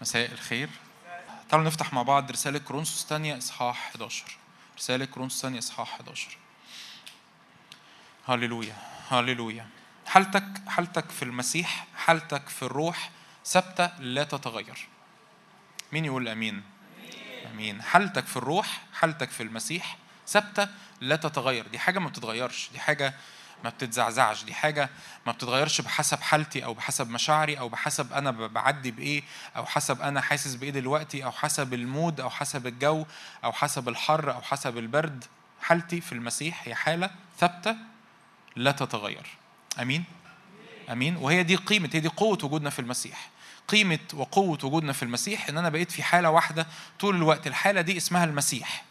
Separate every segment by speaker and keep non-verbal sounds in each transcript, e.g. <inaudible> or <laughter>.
Speaker 1: مساء الخير. تعالوا نفتح مع بعض رسالة كورنثوس الثانية إصحاح 11 رسالة كورنثوس الثانية إصحاح 11 هللويا هللويا حالتك حالتك في المسيح حالتك في الروح ثابتة لا تتغير. مين يقول آمين؟ آمين. حالتك في الروح حالتك في المسيح ثابتة لا تتغير. دي حاجة ما بتتغيرش. دي حاجة ما بتتزعزعش. دي حاجة ما بتتغيرش بحسب حالتي أو بحسب مشاعري أو بحسب أنا ب- بعدي بإيه أو حسب أنا حاسس بإيه دلوقتي أو حسب المود أو حسب الجو أو حسب الحر أو حسب البرد. حالتي في المسيح هي حالة ثابتة لا تتغير. آمين؟ آمين؟ وهي دي قيمة هي دي قوة وجودنا في المسيح. قيمة وقوة وجودنا في المسيح إن أنا بقيت في حالة واحدة طول الوقت. الحالة دي اسمها المسيح.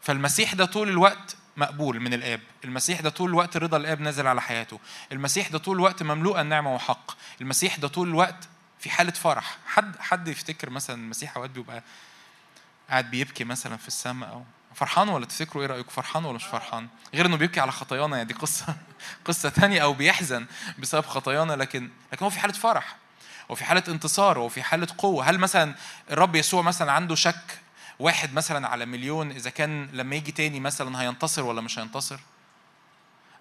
Speaker 1: فالمسيح ده طول الوقت مقبول من الآب. المسيح ده طول الوقت رضا الآب نازل على حياته. المسيح ده طول الوقت مملوء النعمة وحق. المسيح ده طول الوقت في حالة فرح. حد حد يفتكر مثلا المسيح أوقات بيبقى قاعد بيبكي مثلا في السماء أو فرحان ولا تفتكروا إيه رأيكم؟ فرحان ولا مش فرحان؟ غير إنه بيبكي على خطايانا يعني دي قصة <laughs> قصة تانية أو بيحزن بسبب خطايانا لكن لكن هو في حالة فرح وفي حالة انتصار وفي حالة قوة. هل مثلا الرب يسوع مثلا عنده شك واحد مثلا على مليون إذا كان لما يجي تاني مثلا هينتصر ولا مش هينتصر؟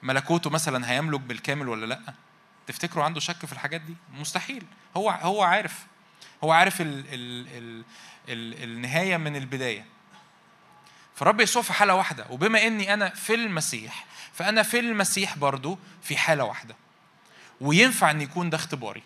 Speaker 1: ملكوته مثلا هيملك بالكامل ولا لأ؟ تفتكروا عنده شك في الحاجات دي؟ مستحيل. هو هو عارف. هو عارف ال ال ال ال النهاية من البداية. فالرب يسوع في حالة واحدة. وبما إني أنا في المسيح فأنا في المسيح برضو في حالة واحدة. وينفع إن يكون ده اختباري.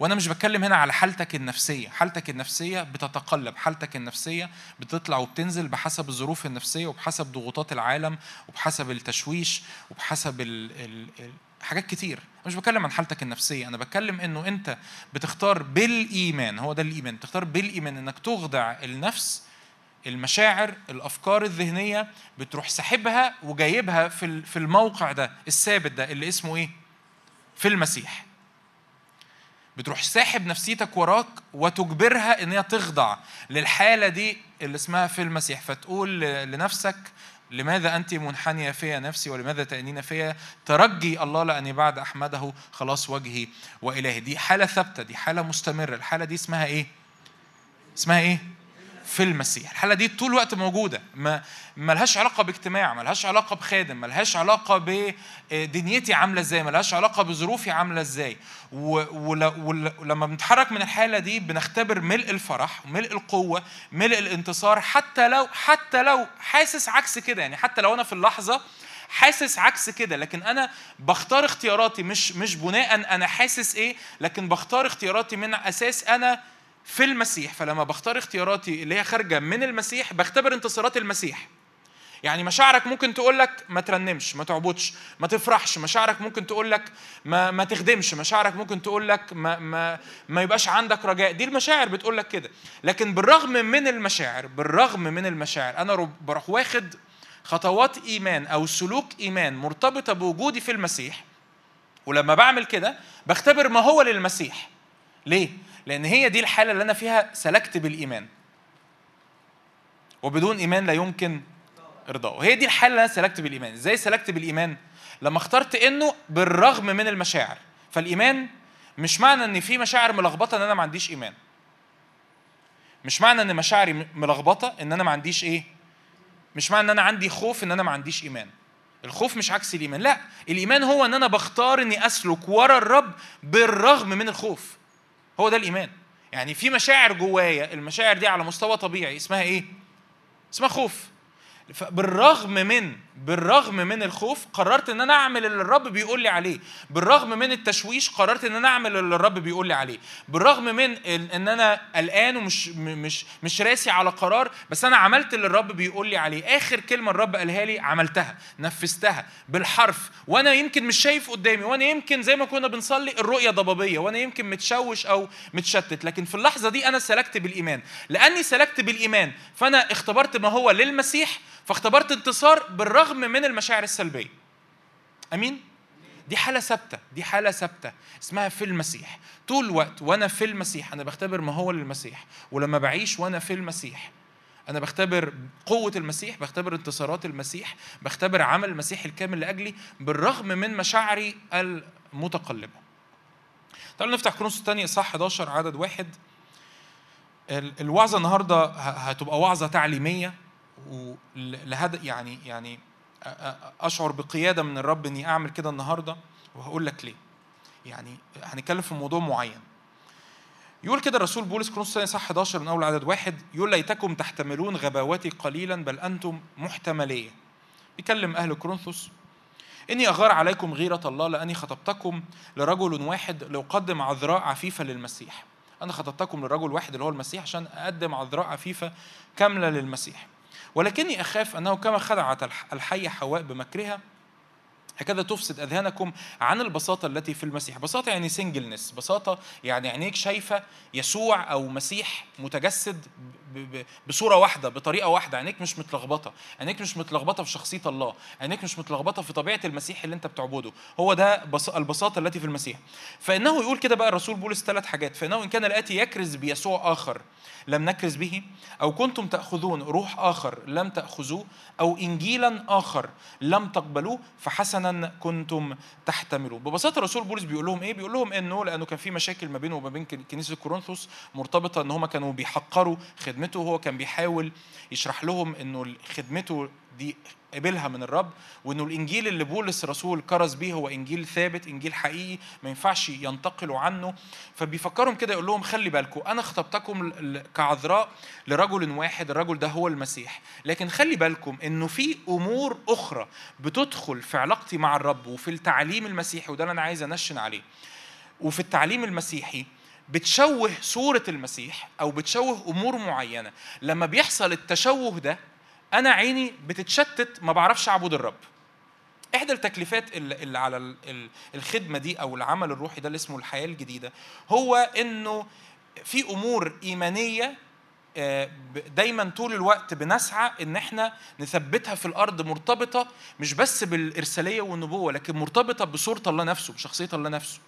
Speaker 1: وأنا مش بتكلم هنا على حالتك النفسية. حالتك النفسية بتتقلب. حالتك النفسية بتطلع وبتنزل بحسب الظروف النفسية وبحسب ضغوطات العالم وبحسب التشويش وبحسب ال ال ال حاجات كتير. مش بتكلم عن حالتك النفسية. أنا بتكلم إنه أنت بتختار بالإيمان. هو ده الإيمان. بتختار بالإيمان إنك تخضع النفس المشاعر الأفكار الذهنية بتروح ساحبها وجايبها في في الموقع ده الثابت ده اللي اسمه إيه؟ في المسيح. بتروح ساحب نفسيتك وراك وتجبرها إن هي تخضع للحالة دي اللي اسمها في المسيح. فتقول لنفسك لماذا أنت منحنية فيا نفسي ولماذا تانين فيا؟ ترجي الله لاني بعد أحمده خلاص وجهي وإلهي. دي حالة ثابتة دي حالة مستمرة. الحالة دي اسمها إيه؟ اسمها إيه؟ في المسيح. الحالة دي طول الوقت موجودة. ما ما لهاش علاقة باجتماع ما لهاش علاقة بخادم ما لهاش علاقه بدنيتي عاملة إزاي ما لهاش علاقة بظروفي عاملة إزاي. ولما بنتحرك من الحالة دي بنختبر ملء الفرح ملء القوة ملء الانتصار حتى لو حتى لو حاسس عكس كده. يعني حتى لو أنا في اللحظة حاسس عكس كده لكن أنا بختار اختياراتي مش مش بناء أنا حاسس إيه لكن بختار اختياراتي من أساس أنا في المسيح فلما بختار اختياراتي اللي هي خارجة من المسيح بختبر انتصارات المسيح. يعني مشاعرك ممكن تقول لك ما ترنمش ما تعبدش ما تفرحش. مشاعرك ممكن تقول لك ما ما تخدمش. مشاعرك ممكن تقول لك ما ما ما يبقاش عندك رجاء. دي المشاعر بتقول لك كده. لكن بالرغم من المشاعر بالرغم من المشاعر أنا بروح واخد خطوات إيمان أو سلوك إيمان مرتبطة بوجودي في المسيح. ولما بعمل كده بختبر ما هو للمسيح. ليه؟ لأن هي دي الحالة اللي أنا فيها سلكت بالإيمان. وبدون إيمان لا يمكن ارضائه وهي دي الحالة اللي أنا سلكت بالإيمان. إزاي سلكت بالإيمان؟ لما اخترت إنه بالرغم من المشاعر. فالإيمان مش معنى إن في مشاعر ملخبطة إن أنا ما عنديش إيمان. مش معنى إن مشاعري م- ملخبطة إن أنا ما عنديش إيه؟ مش معنى إن أنا عندي خوف إن أنا ما عنديش إيمان. الخوف مش عكس الإيمان. لا الإيمان هو إن أنا بختار إني أسلك ورا الرب بالرغم من الخوف. هو ده الإيمان. يعني في مشاعر جوايا المشاعر دي على مستوى طبيعي اسمها إيه؟ اسمها خوف. بالرغم من بالرغم من الخوف قررت إن أنا أعمل اللي الرب بيقول لي عليه. بالرغم من التشويش قررت إن أنا أعمل اللي الرب بيقول لي عليه. بالرغم من إن أنا قلقان ومش مش مش راسي على قرار بس أنا عملت اللي الرب بيقول لي عليه. آخر كلمة الرب قالها لي عملتها نفذتها بالحرف. وأنا يمكن مش شايف قدامي وأنا يمكن زي ما كنا بنصلي الرؤية ضبابية وأنا يمكن متشوش أو متشتت. لكن في اللحظة دي أنا سلكت بالإيمان. لأني سلكت بالإيمان فأنا اختبرت ما هو للمسيح فاختبرت انتصار بالرغم من المشاعر السلبية. أمين؟ دي حالة ثابتة، دي حالة ثابتة. اسمها في المسيح، طول الوقت وأنا في المسيح أنا بختبر ما هو للمسيح، ولما بعيش وأنا في المسيح أنا بختبر قوة المسيح، بختبر انتصارات المسيح، بختبر عمل المسيح الكامل لأجلي بالرغم من مشاعري المتقلبة. تعالوا نفتح كورنثوس الثانية إصحاح 11 عدد واحد. الوعظة النهاردة هتبقى وعظة تعليمية. ولهذا يعني يعني أشعر بقيادة من الرب إني أعمل كده النهاردة وهقول لك ليه. يعني هنتكلم في موضوع معين. يقول كده الرسول بولس كرونس الثاني صح 11 من أول عدد واحد يقول ليتكم تحتملون غباوتي قليلا بل أنتم محتمليه. بيكلم أهل كورنثوس إني أغار عليكم غيرة الله لأني خطبتكم لرجل واحد لأقدم عذراء عفيفة للمسيح أنا خطبتكم لرجل واحد اللي هو المسيح عشان أقدم عذراء عفيفة كاملة للمسيح ولكني أخاف أنه كما خدعت الحية حواء بمكرها هكذا تفسد أذهانكم عن البساطة التي في المسيح. بساطة يعني سنجلنس بساطة يعني عينيك شايفة يسوع أو مسيح متجسد بصورة واحدة بطريقة واحدة. عينيك مش متلخبطة. عينيك مش متلخبطة في شخصية الله. عينيك مش متلخبطة في طبيعة المسيح اللي انت بتعبده. هو ده البساطة التي في المسيح. فإنه يقول كده بقى الرسول بولس ثلاث حاجات. فإنه إن كان الآتي يكرز بيسوع آخر لم نكرز به أو كنتم تأخذون روح آخر لم تأخذوه أو إنجيلا آخر لم تقبلوه فحسنا كنتم تحتملوا ببساطة الرسول بولس بيقول لهم إيه؟ بيقول لهم إنه لأنه كان في مشاكل ما بينه وما بين كنيسة كورنثوس مرتبطة إن هم كانوا بيحقروا خدمته وهو كان بيحاول يشرح لهم إنه خدمته دي قبلها من الرب وإنه الإنجيل اللي بولس الرسول كرز بيه هو إنجيل ثابت إنجيل حقيقي ما ينفعش ينتقلوا عنه. فبيفكرهم كده يقول لهم خلي بالكم أنا خطبتكم كعذراء لرجل واحد الرجل ده هو المسيح. لكن خلي بالكم إنه في أمور أخرى بتدخل في علاقتي مع الرب وفي التعليم المسيحي وده اللي أنا عايز أنشن عليه. وفي التعليم المسيحي بتشوه صورة المسيح أو بتشوه أمور معينة. لما بيحصل التشوه ده أنا عيني بتتشتت ما بعرفش أعبد الرب. إحدى التكليفات اللي على الخدمة دي أو العمل الروحي ده اللي اسمه الحياة الجديدة هو إنه في أمور إيمانية آه، دايما طول الوقت بنسعى إن إحنا نثبتها في الأرض مرتبطة مش بس بالإرسالية والنبوة لكن مرتبطة بصورة الله نفسه بشخصية الله نفسه.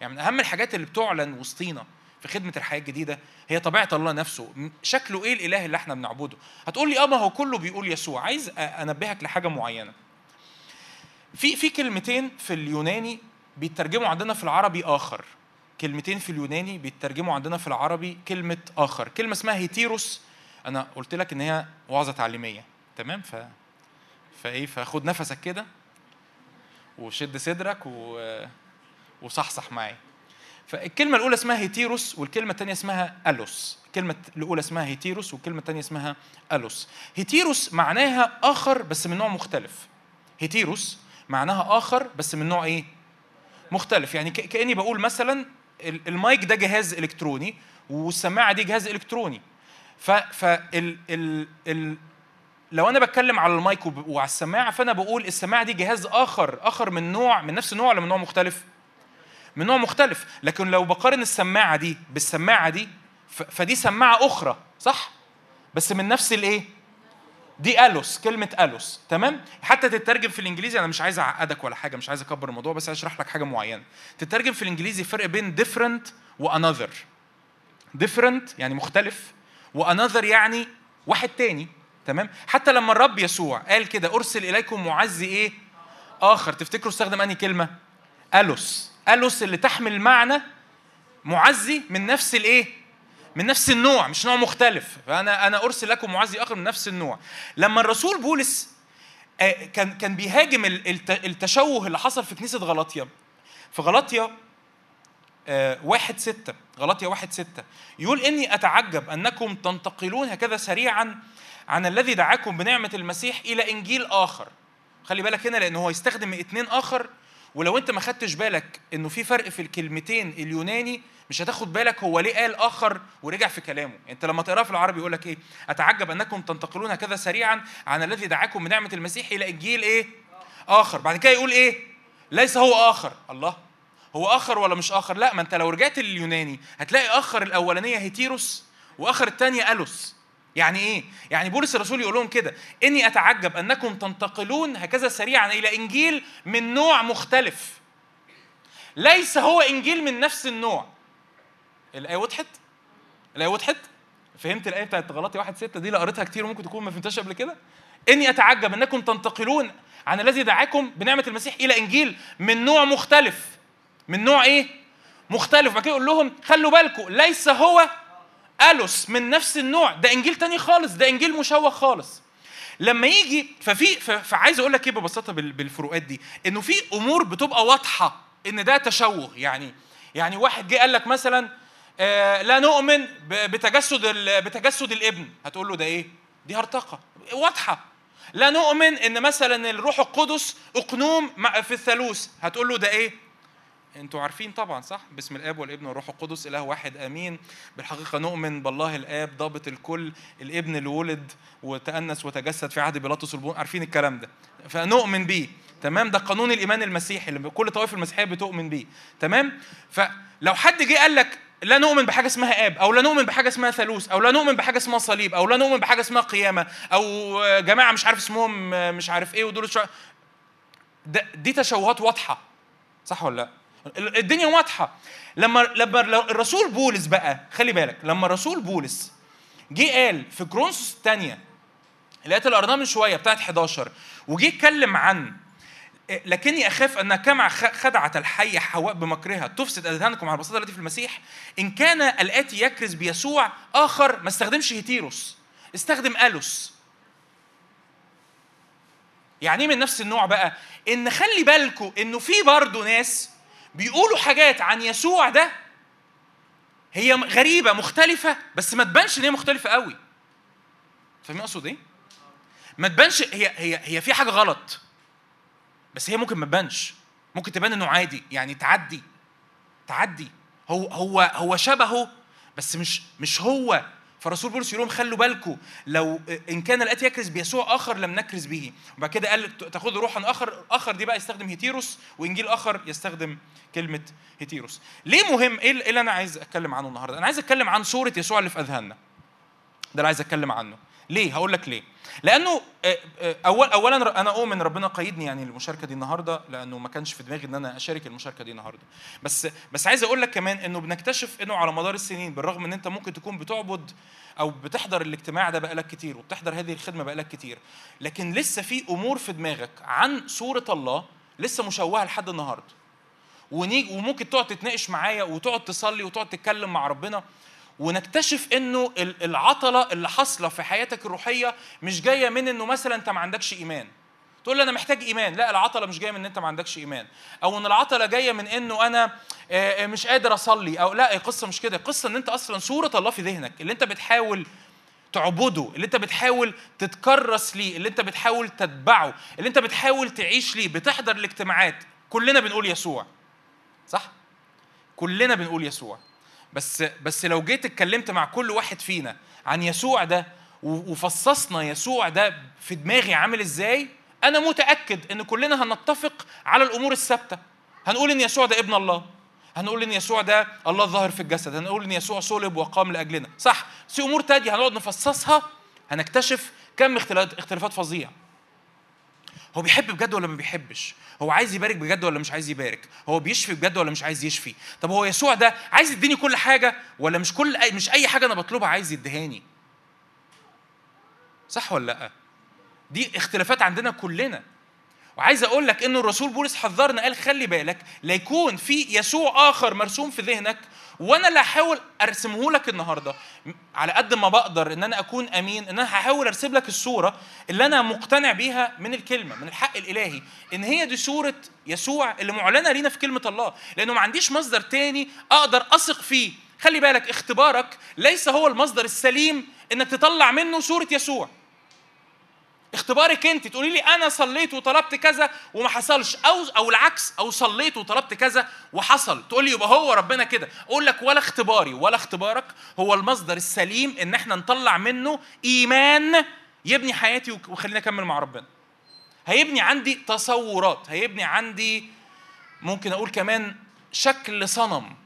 Speaker 1: يعني من أهم الحاجات اللي بتعلن وسطينا. في خدمة الحياة الجديدة هي طبيعة الله نفسه. شكله إيه الإله اللي إحنا بنعبده؟ هتقول لي آه ما هو كله بيقول يسوع. عايز أنبهك لحاجة معينة. في في كلمتين في اليوناني بيترجموا عندنا في العربي آخر. كلمتين في اليوناني بيترجموا عندنا في العربي كلمة آخر. كلمة اسمها هيتيروس. أنا قلت لك إن هي وعظة تعليمية. تمام؟ ف فإيه فخد نفسك كده وشد صدرك و... وصحصح معايا. فالكلمة الأولى اسمها هيتيروس والكلمة الثانية اسمها ألوس. الكلمة الأولى اسمها هيتيروس والكلمة الثانية اسمها ألوس. هيتيروس معناها آخر بس من نوع مختلف. هيتيروس معناها آخر بس من نوع إيه؟ مختلف. يعني كأني بقول مثلا المايك ده جهاز إلكتروني والسماعة دي جهاز إلكتروني. ف ال ال ال لو أنا بتكلم على المايك وعلى السماعة فأنا بقول السماعة دي جهاز آخر آخر من نوع من نفس النوع ولا من نوع مختلف؟ من نوع مختلف. لكن لو بقارن السماعة دي بالسماعة دي فدي سماعة أخرى صح؟ بس من نفس الإيه؟ دي ألوس كلمة ألوس تمام؟ حتى تترجم في الإنجليزي أنا مش عايز أعقدك ولا حاجة مش عايز أكبر الموضوع بس أشرح لك حاجة معينة. تترجم في الإنجليزي فرق بين different وانذر different يعني مختلف وانذر يعني واحد تاني تمام؟ حتى لما الرب يسوع قال كده أرسل إليكم معزي إيه؟ آخر. تفتكروا استخدم أنهي كلمة؟ ألوس. ألوس اللي تحمل معنى معزي من نفس الإيه؟ من نفس النوع مش نوع مختلف. فأنا أنا أرسل لكم معزي آخر من نفس النوع. لما الرسول بولس آه، كان كان بيهاجم التشوه اللي حصل في كنيسة غلاطيا في غلاطيا آه، واحد ستة غلاطيا واحد ستة. يقول إني أتعجب أنكم تنتقلون هكذا سريعا عن الذي دعاكم بنعمة المسيح إلى إنجيل آخر. خلي بالك هنا لأنه هو يستخدم اتنين آخر ولو انت ما خدتش بالك انه في فرق في الكلمتين اليوناني مش هتاخد بالك هو ليه قال آخر ورجع في كلامه. انت لما تقراه في العربي يقول لك إيه؟ أتعجب أنكم تنتقلون كذا سريعا عن الذي دعاكم بنعمه المسيح إلى إنجيل إيه؟ آخر. بعد كده يقول إيه؟ ليس هو آخر. الله. هو آخر ولا مش آخر؟ لا ما انت لو رجعت لليوناني هتلاقي آخر الأولانية هيتيروس وآخر الثانية ألوس. يعني إيه؟ يعني بولس الرسول يقول لهم كده إني أتعجب أنكم تنتقلون هكذا سريعا إلى إنجيل من نوع مختلف. ليس هو إنجيل من نفس النوع. الآية وضحت؟ الآية وضحت؟ فهمت الآية بتاعت غلطي واحد ستة دي اللي قريتها كتير وممكن تكون ما فهمتهاش قبل كده؟ إني أتعجب أنكم تنتقلون عن الذي دعاكم بنعمة المسيح إلى إنجيل من نوع مختلف. من نوع إيه؟ مختلف بعد كده يقول لهم خلوا بالكم ليس هو ألوس من نفس النوع ده إنجيل تاني خالص ده إنجيل مشوه خالص. لما يجي ففي فعايز أقول لك إيه ببساطة بالفروقات دي إنه في أمور بتبقى واضحة إن ده تشوه يعني يعني واحد جه قال لك مثلا آه لا نؤمن بتجسد بتجسد الإبن. هتقول له ده إيه؟ دي هرطقة. واضحة. لا نؤمن إن مثلا الروح القدس أقنوم في الثالوث. هتقول له ده إيه؟ أنتوا عارفين طبعا صح؟ باسم الآب والابن والروح القدس إله واحد آمين. بالحقيقة نؤمن بالله الآب ضابط الكل الابن اللي ولد وتأنس وتجسد في عهد بيلاطس البون عارفين الكلام ده. فنؤمن بيه. تمام؟ ده قانون الإيمان المسيحي اللي كل طوائف المسيحية بتؤمن بيه. تمام؟ فلو حد جه قال لك لا نؤمن بحاجة اسمها آب أو لا نؤمن بحاجة اسمها ثالوث أو لا نؤمن بحاجة اسمها صليب أو لا نؤمن بحاجة اسمها قيامة أو جماعة مش عارف اسمهم مش عارف إيه ودول دي تشوهات واضحة صح ولا لأ؟ الدنيا واضحة. لما لما الرسول بولس بقى خلي بالك لما الرسول بولس جه قال في كرونسوس الثانية اللي قريناها من شوية بتاعت 11 وجه اتكلم عن لكني أخاف أن كما خدعت الحية حواء بمكرها. تفسد أذهانكم على البساطة التي في المسيح. إن كان الآتي يكرز بيسوع آخر ما استخدمش هيتيروس استخدم آلوس. يعني إيه من نفس النوع بقى؟ إن خلي بالكم إنه في برضه ناس بيقولوا حاجات عن يسوع ده هي غريبة مختلفة بس ما تبانش إن هي مختلفة قوي. فاهمين أقصد إيه؟ ما تبانش هي هي هي في حاجة غلط بس هي ممكن ما تبانش. ممكن تبان إنه عادي يعني تعدي تعدي. هو هو هو شبهه بس مش مش هو فرسول بولس يقول لهم خلوا بالكم لو إن كان الآتي يكرز بيسوع آخر لم نكرز به. وبعد كده قال تاخذوا روحا آخر آخر دي بقى يستخدم هيتيروس وإنجيل آخر يستخدم كلمة هيتيروس. ليه مهم؟ إيه اللي أنا عايز أتكلم عنه النهارده؟ أنا عايز أتكلم عن صورة يسوع اللي في أذهاننا. ده اللي عايز أتكلم عنه. ليه؟ هقول لك ليه. لأنه آه، آه، اول اولا أنا أؤمن ربنا قيدني يعني المشاركه دي النهارده لأنه ما كانش في دماغي إن أنا أشارك المشاركة دي النهارده. بس بس عايز أقول لك كمان إنه بنكتشف إنه على مدار السنين بالرغم إن أنت ممكن تكون بتعبد أو بتحضر الاجتماع ده بقالك كتير وبتحضر هذه الخدمة بقالك كتير لكن لسه في أمور في دماغك عن صوره الله لسه مشوهة لحد النهارده. ونيجي وممكن تقعد تتناقش معايا وتقعد تصلي وتقعد تتكلم مع ربنا. ونكتشف إنه العطلة اللي حاصلة في حياتك الروحية مش جاية من إنه مثلا أنت ما عندكش إيمان. تقول لي أنا محتاج إيمان. لا العطلة مش جاية من إن أنت ما عندكش إيمان. أو إن العطلة جاية من إنه أنا آه، آه، مش قادر أصلي. أو لا القصة مش كده. القصة إن أنت أصلا صورة الله في ذهنك. اللي أنت بتحاول تعبده اللي أنت بتحاول تتكرس ليه اللي أنت بتحاول تتبعه اللي أنت بتحاول تعيش ليه. بتحضر الاجتماعات. كلنا بنقول يسوع. صح؟ كلنا بنقول يسوع. بس بس لو جيت اتكلمت مع كل واحد فينا عن يسوع ده وفصصنا يسوع ده في دماغي عامل إزاي أنا متأكد إن كلنا هنتفق على الأمور الثابتة. هنقول إن يسوع ده ابن الله. هنقول إن يسوع ده الله الظاهر في الجسد. هنقول إن يسوع صلب وقام لأجلنا. صح في أمور تانية هنقعد نفصصها هنكتشف كم اختلافات فظيع هو بيحب بجد ولا ما بيحبش؟ هو عايز يبارك بجد ولا مش عايز يبارك؟ هو بيشفي بجد ولا مش عايز يشفي؟ طب هو يسوع ده عايز يديني كل حاجة ولا مش كل أي مش أي حاجة أنا بطلبها عايز يديهاني صح ولا لأ؟ دي اختلافات عندنا كلنا. وعايز أقول لك إن الرسول بولس حذرنا قال خلي بالك لا يكون في يسوع آخر مرسوم في ذهنك وأنا اللي هحاول ارسمه لك النهارده. على قد ما بقدر ان أنا اكون امين ان أنا هحاول ارسم لك الصورة اللي أنا مقتنع بيها من الكلمة من الحق الإلهي. إن هي دي صورة يسوع اللي معلنة لينا في كلمة الله. لأنه ما عنديش مصدر تاني أقدر أثق فيه. خلي بالك اختبارك ليس هو المصدر السليم إنك تطلع منه صورة يسوع. اختبارك انت. تقولي لي أنا صليت وطلبت كذا وما حصلش. أو أو العكس أو صليت وطلبت كذا وحصل. تقول لي يبقى هو ربنا كده. أقول لك ولا اختباري ولا اختبارك هو المصدر السليم إن إحنا نطلع منه إيمان يبني حياتي ويخليني أكمل مع ربنا. هيبني عندي تصورات هيبني عندي ممكن أقول كمان شكل صنم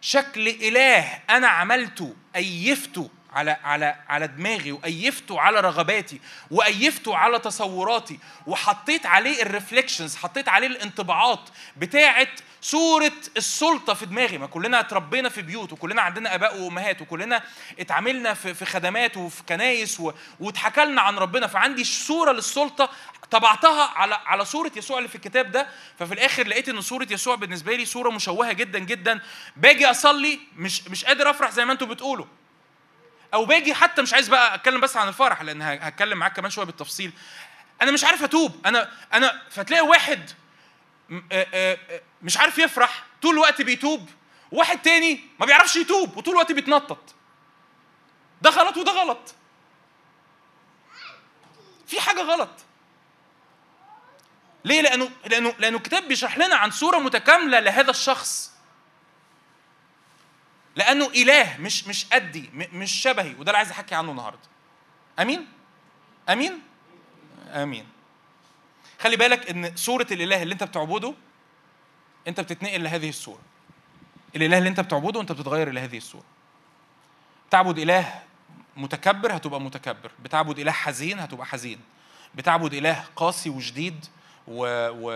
Speaker 1: شكل إله أنا عملته أيفته على على على دماغي وأيفته على رغباتي وأيفته على تصوراتي وحطيت عليه الريفليكشنز حطيت عليه الانطباعات بتاعة صورة السلطة في دماغي. ما كلنا اتربينا في بيوت وكلنا عندنا آباء وأمهات وكلنا اتعاملنا في في خدمات وفي كنايس واتحكى لنا عن ربنا. فعندي صورة للسلطة طبعتها على على صورة يسوع اللي في الكتاب ده. ففي الآخر لقيت إن صورة يسوع بالنسبة لي صورة مشوهة جدا جدا. باجي أصلي مش مش قادر أفرح زي ما أنتم بتقولوا. أو باجي حتى مش عايز بقى أتكلم بس عن الفرح لأن هتكلم معاك كمان شوية بالتفصيل. أنا مش عارف أتوب. أنا أنا فتلاقي واحد مش عارف يفرح طول الوقت بيتوب. وواحد تاني ما بيعرفش يتوب وطول الوقت بيتنطط. ده غلط وده غلط. في حاجة غلط. ليه؟ لأنه لأنه لأنه الكتاب بيشرح لنا عن صورة متكاملة لهذا الشخص. لأنه إله مش مش قدي مش شبهي. وده اللي عايز احكي عنه النهارده. أمين؟ أمين؟ أمين. خلي بالك إن صوره الإله اللي أنت بتعبده أنت بتتنقل لهذه الصورة الإله اللي أنت بتعبده أنت بتتغير لهذه الصورة تعبد إله متكبر هتبقى متكبر. بتعبد إله حزين هتبقى حزين. بتعبد إله قاسي وشديد و... و...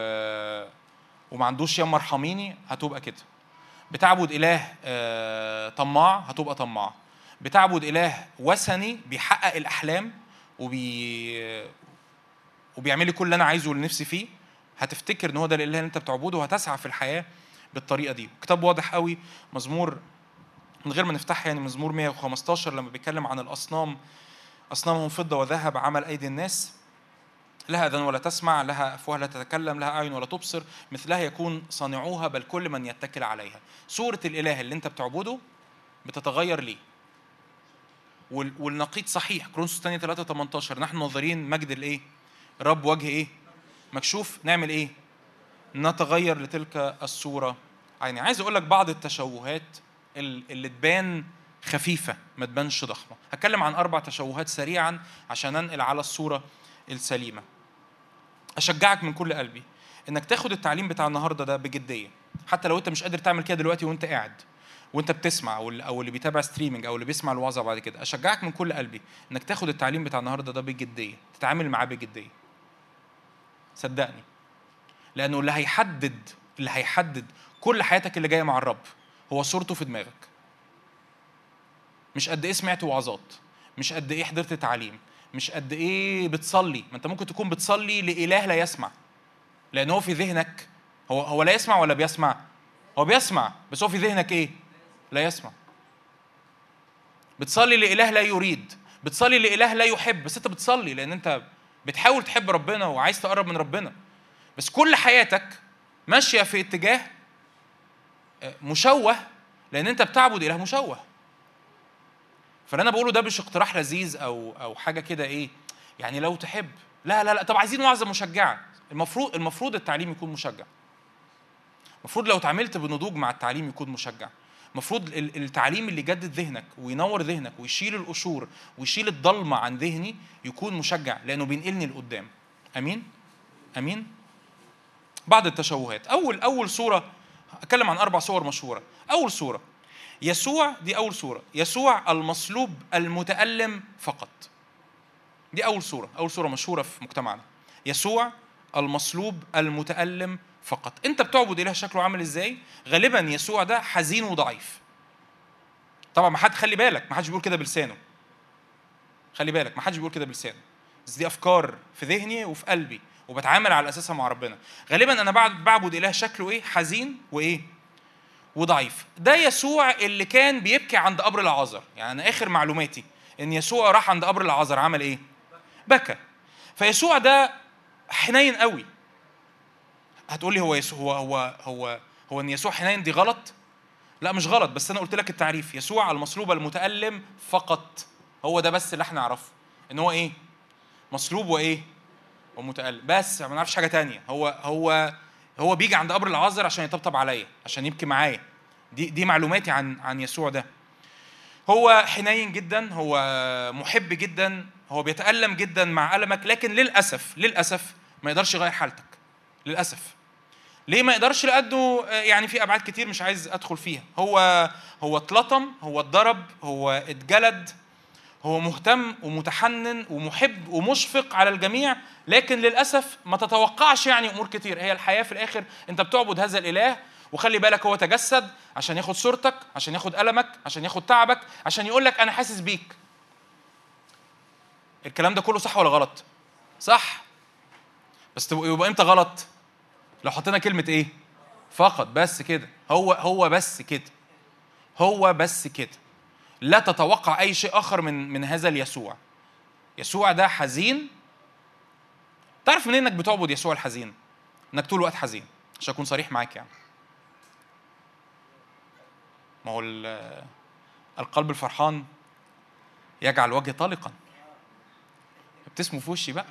Speaker 1: وما عندوش يا مرحميني هتبقى كده. بتعبد إله آه، طماع هتبقى طماع. بتعبد إله وثني بيحقق الأحلام وبي وبيعمل لي كل اللي أنا عايزه واللي فيه. هتفتكر إن هو ده الإله اللي أنت بتعبده وهتسعى في الحياة بالطريقة دي. كتاب واضح قوي مزمور من غير ما نفتحها يعني مزمور 115 لما بيتكلم عن الأصنام. أصنامهم فضة وذهب عمل أيدي الناس. لها اذان ولا تسمع لها أفواه لا تتكلم لها أعين ولا تبصر مثلها يكون صانعوها بل كل من يتكل عليها. صوره الإله اللي أنت بتعبده بتتغير ليه؟ والنقيض صحيح. كرونسوس الثانية 3 18 نحن ناظرين مجد الايه؟ رب وجه إيه؟ مكشوف. نعمل إيه؟ نتغير لتلك الصورة. يعني عايز أقول لك بعض التشوهات اللي تبان خفيفة ما تبانش ضخمة. هتكلم عن أربع تشوهات سريعا عشان أنقل على الصورة. السليمة. أشجعك من كل قلبي إنك تاخد التعليم بتاع النهاردة ده بجدية. حتى لو أنت مش قادر تعمل كده دلوقتي وأنت قاعد وأنت بتسمع أو اللي بيتابع ستريمنج أو اللي بيسمع الوعظة بعد كده أشجعك من كل قلبي إنك تاخد التعليم بتاع النهارده ده بجدية تتعامل معاه بجدية. صدقني. لأنه اللي هيحدد اللي هيحدد كل حياتك اللي جاية مع الرب هو صورته في دماغك. مش قد إيه سمعت وعظات مش قد إيه حضرت تعليم مش قد إيه بتصلي. ما أنت ممكن تكون بتصلي لإله لا يسمع. لأن هو في ذهنك. هو هو لا يسمع ولا بيسمع؟ هو بيسمع بس هو في ذهنك إيه؟ لا يسمع. بتصلي لإله لا يريد. بتصلي لإله لا يحب. بس أنت بتصلي لأن أنت بتحاول تحب ربنا وعايز تقرب من ربنا. بس كل حياتك ماشية في اتجاه آه، مشوه لأن أنت بتعبد إله مشوه. فاللي أنا بقوله ده مش اقتراح لذيذ أو أو حاجة كده إيه يعني لو تحب. لا لا لا. طب عايزين وعظه مشجعة. المفروض المفروض التعليم يكون مشجع. المفروض لو اتعاملت بنضوج مع التعليم يكون مشجع. المفروض التعليم اللي يجدد ذهنك وينور ذهنك ويشيل القشور ويشيل الضلمة عن ذهني يكون مشجع لأنه بينقلني لقدام. أمين؟ أمين؟ بعض التشوهات. أول أول صورة أتكلم عن أربع صور مشهورة. أول صورة. يسوع دي أول صوره يسوع المصلوب المتألم فقط. دي أول صوره أول صوره مشهورة في مجتمعنا. يسوع المصلوب المتألم فقط. أنت بتعبد إله شكله عامل إزاي؟ غالبا يسوع ده حزين وضعيف. طبعا ما حد خلي بالك ما حدش بيقول كده بلسانه. خلي بالك ما حدش بيقول كده بلسانه. بس دي أفكار في ذهني وفي قلبي وبتعامل على أساسها مع ربنا. غالبا أنا بعبد إله شكله إيه؟ حزين وإيه؟ وضعيف. ده يسوع اللي كان بيبكي عند قبر العازر. يعني آخر معلوماتي إن يسوع راح عند قبر العازر عمل إيه؟ بكى. فيسوع ده حنين قوي. هتقول لي هو يسوع هو هو هو هو إن يسوع حنين دي غلط؟ لا مش غلط بس أنا قلت لك التعريف. يسوع المصلوب المتألم فقط. هو ده بس اللي إحنا نعرفه. إن هو إيه؟ مصلوب وإيه؟ ومتألم. بس ما نعرفش حاجة تانية. هو هو هو بيجي عند قبر العازر عشان يطبطب عليا عشان يبكي معايا. دي دي معلوماتي عن عن يسوع ده. هو حنين جدا هو محب جدا هو بيتألم جدا مع ألمك لكن للأسف للأسف ما يقدرش يغير حالتك. للأسف. ليه ما يقدرش؟ لأنه يعني في أبعاد كتير مش عايز أدخل فيها. هو هو اتلطم هو اتضرب هو اتجلد. هو مهتم ومتحنن ومحب ومشفق على الجميع لكن للأسف ما تتوقعش يعني أمور كتير. هي الحياة في الآخر أنت بتعبد هذا الإله وخلي بالك هو تجسد عشان ياخد صورتك عشان ياخد ألمك عشان ياخد تعبك عشان يقول لك أنا حاسس بيك. الكلام ده كله صح ولا غلط؟ صح. بس يبقى إمتى غلط؟ لو حطينا كلمة إيه؟ فقط بس كده. هو هو بس كده. هو بس كده. لا تتوقع أي شيء آخر من من هذا اليسوع. يسوع ده حزين. تعرف منين إنك بتعبد يسوع الحزين؟ إنك طول الوقت حزين. عشان اكون صريح معاك يعني. ما هو القلب الفرحان يجعل وجهي طلقا ابتسموا في وشي بقى.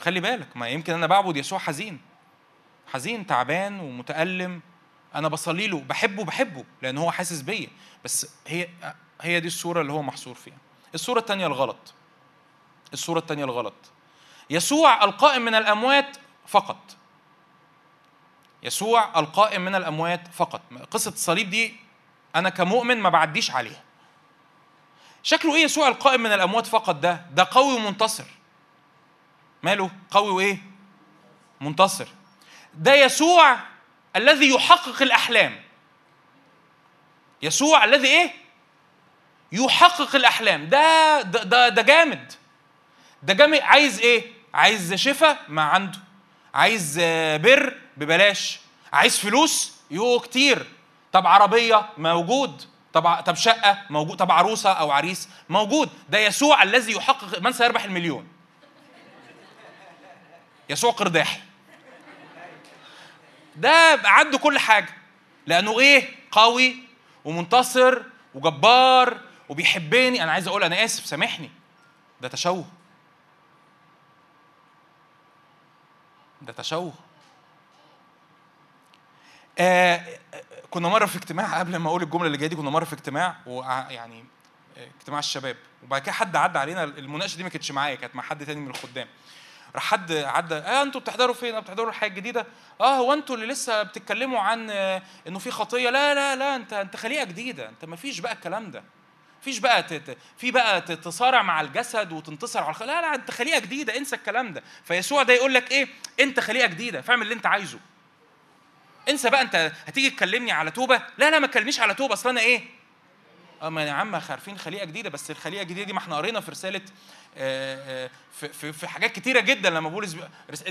Speaker 1: خلي بالك ما يمكن أنا بعبد يسوع حزين. حزين تعبان ومتألم. أنا بصلي له بحبه بحبه لأن هو حاسس بيا. بس هي هي دي الصورة اللي هو محصور فيها. الصورة الثانية الغلط. الصورة الثانية الغلط. يسوع القائم من الأموات فقط. يسوع القائم من الأموات فقط. قصة الصليب دي أنا كمؤمن ما بعديش عليها. شكله إيه يسوع القائم من الأموات فقط ده؟ ده قوي ومنتصر. ماله؟ قوي وإيه؟ منتصر. ده يسوع الذي يحقق الأحلام. يسوع الذي إيه؟ يحقق الأحلام. ده ده ده, جامد. ده جامد. عايز إيه؟ عايز شفاء ما عنده. عايز بر ببلاش. عايز فلوس؟ يو كتير. طب عربية؟ موجود. طب طب شقة؟ موجود طب عروسة أو عريس؟ موجود. ده يسوع الذي يحقق من سيربح المليون. يسوع قرداحي. ده عنده كل حاجة. لأنه إيه؟ قوي ومنتصر وجبار وبيحبني. أنا عايز أقول أنا آسف سامحني. ده تشوه. ده تشوه. آه كنا مرة في اجتماع قبل ما أقول الجملة اللي جاية دي كنا مرة في اجتماع ويعني اجتماع الشباب. وبعد كده حد عدى علينا المناقشة دي ما كانتش معايا كانت مع حد تاني من الخدام. راح حد عدى آه أنتوا بتحضروا فين؟ بتحضروا الحياة الجديدة؟ آه هو أنتوا اللي لسه بتتكلموا عن إنه في خطية؟ لا لا لا انت انت خليقة جديدة، انت ما فيش بقى الكلام ده. فيش بقى تت... في بقى تتصارع مع الجسد وتنتصر على الخ... لا لا انت خليقة جديدة انسى الكلام ده فيسوع ده يقول لك إيه انت خليقة جديدة فاعمل اللي انت عايزه انسى بقى انت هتيجي تكلمني على توبة لا لا ما تكلمنيش على توبة اصل أنا إيه اما يا عم عارفين خليقة جديدة بس الخليقة الجديدة دي ما إحنا قرينا في رسالة في, في, في حاجات كتيرة جدا لما بولس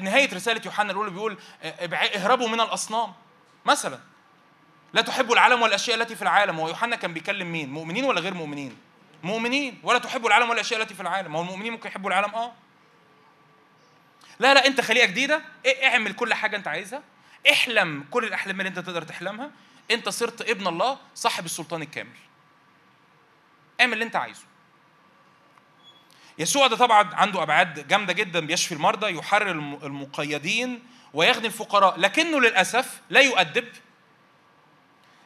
Speaker 1: نهاية رسالة يوحنا الاولى بيقول اهربوا من الأصنام. مثلا لا تحبوا العالم والأشياء التي في العالم. هو يوحنا كان بيكلم مين؟ مؤمنين ولا غير مؤمنين؟ مؤمنين. ولا تحبوا العالم والأشياء التي في العالم. هو المؤمنين ممكن يحبوا العالم آه. لا لا أنت خليقه جديدة. اعمل كل حاجة أنت عايزها. احلم كل الأحلام اللي أنت تقدر تحلمها. أنت صرت ابن الله صاحب السلطان الكامل. اعمل اللي أنت عايزه. يسوع ده طبعا عنده أبعاد جامدة جدا بيشفي المرضى يحرر المقيدين ويخدم الفقراء لكنه للأسف لا يؤدب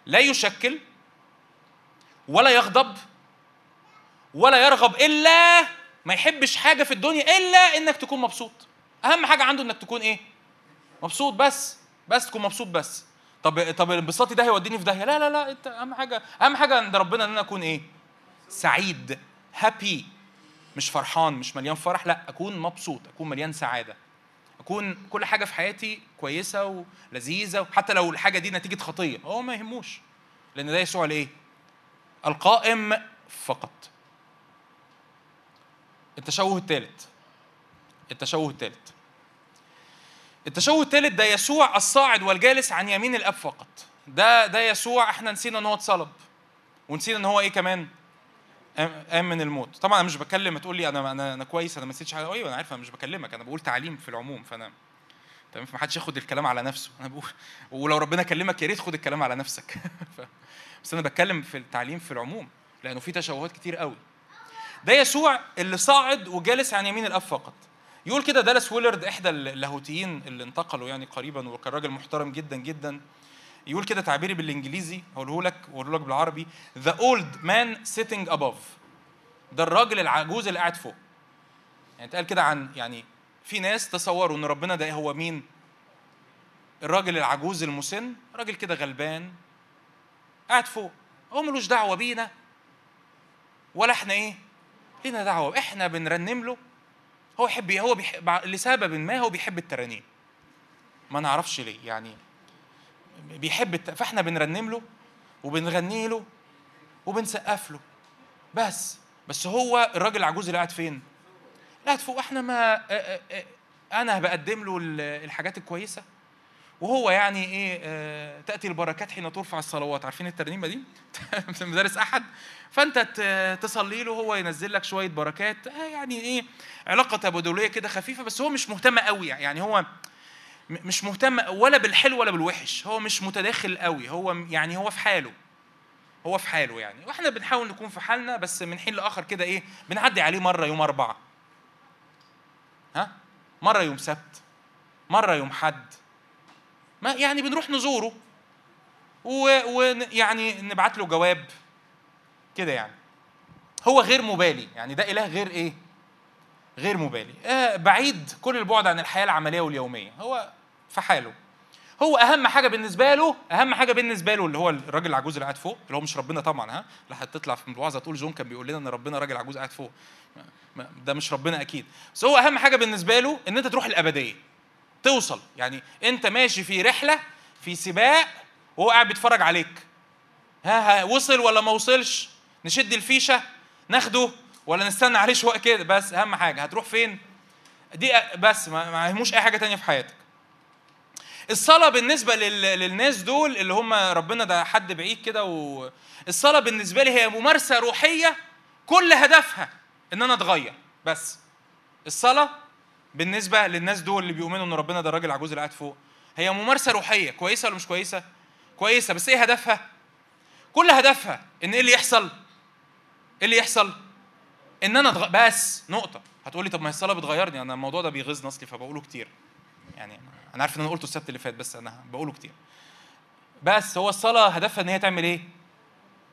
Speaker 1: لا يشكل ولا يغضب ولا يرغب إلا ما يحبش حاجة في الدنيا إلا إنك تكون مبسوط. أهم حاجة عنده إنك تكون إيه؟ مبسوط بس بس تكون مبسوط بس. طب طب انبساطي ده هيوديني في داهية؟ لا لا لا إنت أهم حاجة أهم حاجة عند ربنا إن أنا أكون إيه؟ سعيد هابي مش فرحان مش مليان فرح لا أكون مبسوط أكون مليان سعادة. أكون كل حاجة في حياتي كويسة ولذيذة وحتى لو الحاجة دي نتيجة خطية هو ما يهموش. لأن ده يسوع الايه القائم فقط. التشوه الثالث التشوه الثالث التشوه الثالث ده يسوع الصاعد والجالس عن يمين الأب فقط. ده ده يسوع إحنا نسينا إن هو اتصلب. ونسينا إن هو إيه كمان؟ قام من الموت. طبعا أنا مش بكلم تقول لي أنا أنا أنا كويس أنا ما نسيتش حاجة. أيوه أنا عارف أنا مش بكلمك. أنا بقول تعليم في العموم فأنا تمام؟ فما حدش ياخد الكلام على نفسه. أنا بقول <laughs> ولو ربنا كلمك يا ريت خد الكلام على نفسك. <laughs> بس أنا بتكلم في التعليم في العموم لأنه في تشوهات كتير قوي. ده يسوع اللي صاعد وجالس عن يمين الأب فقط. يقول كده دالاس ويلرد إحدى اللاهوتيين اللي انتقلوا يعني قريبا وكان راجل محترم جدا جدا. يقول كده تعبيري بالإنجليزي هقوله لك واقوله لك بالعربي. The old man sitting above. ده الراجل العجوز اللي قاعد فوق. يعني اتقال كده عن يعني في ناس تصوروا إن ربنا ده هو مين؟ الراجل العجوز المسن راجل كده غلبان قاعد فوق. هو ملوش دعوة بينا. ولا إحنا إيه؟ لينا دعوة. إحنا بنرنم له. هو يحب هو بيحب لسبب ما هو بيحب الترانيم. ما نعرفش ليه. يعني بيحب. فاحنا بنرنم له وبنغني له وبنسقف له. بس بس هو الراجل العجوز اللي قاعد فين؟ قاعد فوق. إحنا ما أنا بقدم له الحاجات الكويسة. وهو يعني إيه تأتي البركات حين ترفع الصلوات. عارفين الترنيمة دي؟ <laughs> مدارس أحد. فأنت تصلي له هو ينزل لك شوية بركات. يعني إيه علاقة تبادليه كده خفيفة. بس هو مش مهتم قوي يعني. هو مش مهتم ولا بالحلو ولا بالوحش. هو مش متداخل قوي. هو يعني هو في حاله. هو في حاله يعني. وإحنا بنحاول نكون في حالنا بس من حين لآخر كده إيه بنعدي عليه مرة يوم أربعة. ها؟ مرة يوم سبت. مرة يوم حد. ما يعني بنروح نزوره. ويعني نبعت له جواب. كده يعني. هو غير مبالي. يعني ده إله غير إيه؟ غير مبالي. آه بعيد كل البعد عن الحياة العملية واليومية. هو في حاله. هو أهم حاجة بالنسبة له أهم حاجة بالنسبة له اللي هو الراجل العجوز اللي قاعد فوق اللي هو مش ربنا طبعا ها؟ لا هتطلع في الوعظه تقول جون كان بيقول لنا إن ربنا راجل عجوز قاعد فوق. ده مش ربنا أكيد. بس هو أهم حاجة بالنسبة له إن أنت تروح الأبدية. توصل. يعني أنت ماشي في رحلة في سباق وهو قاعد بيتفرج عليك. ها, ها وصل ولا ما وصلش؟ نشد الفيشة ناخده. ولا نستنى عليه شوية كده بس أهم حاجة هتروح فين؟ دي بس ما يهموش أي حاجة تانية في حياتك. الصلاة بالنسبة للناس دول اللي هم ربنا ده حد بعيد كده و... الصلاة بالنسبة لي هي ممارسة روحية كل هدفها إن أنا أتغير. بس الصلاة بالنسبة للناس دول اللي بيؤمنوا إن ربنا ده الراجل العجوز اللي قاعد فوق هي ممارسة روحية كويسة ولا مش كويسة؟ كويسة بس إيه هدفها؟ كل هدفها إن إيه اللي يحصل؟ إيه اللي يحصل؟ إن أنا أتغ... بس نقطة. هتقولي طب ما هي الصلاة بتغيرني. أنا الموضوع ده بيغيظني أصلي فبقوله كتير. يعني أنا عارف إن أنا قلته السبت اللي فات بس أنا بقوله كتير. بس هو الصلاة هدفها إن هي تعمل إيه؟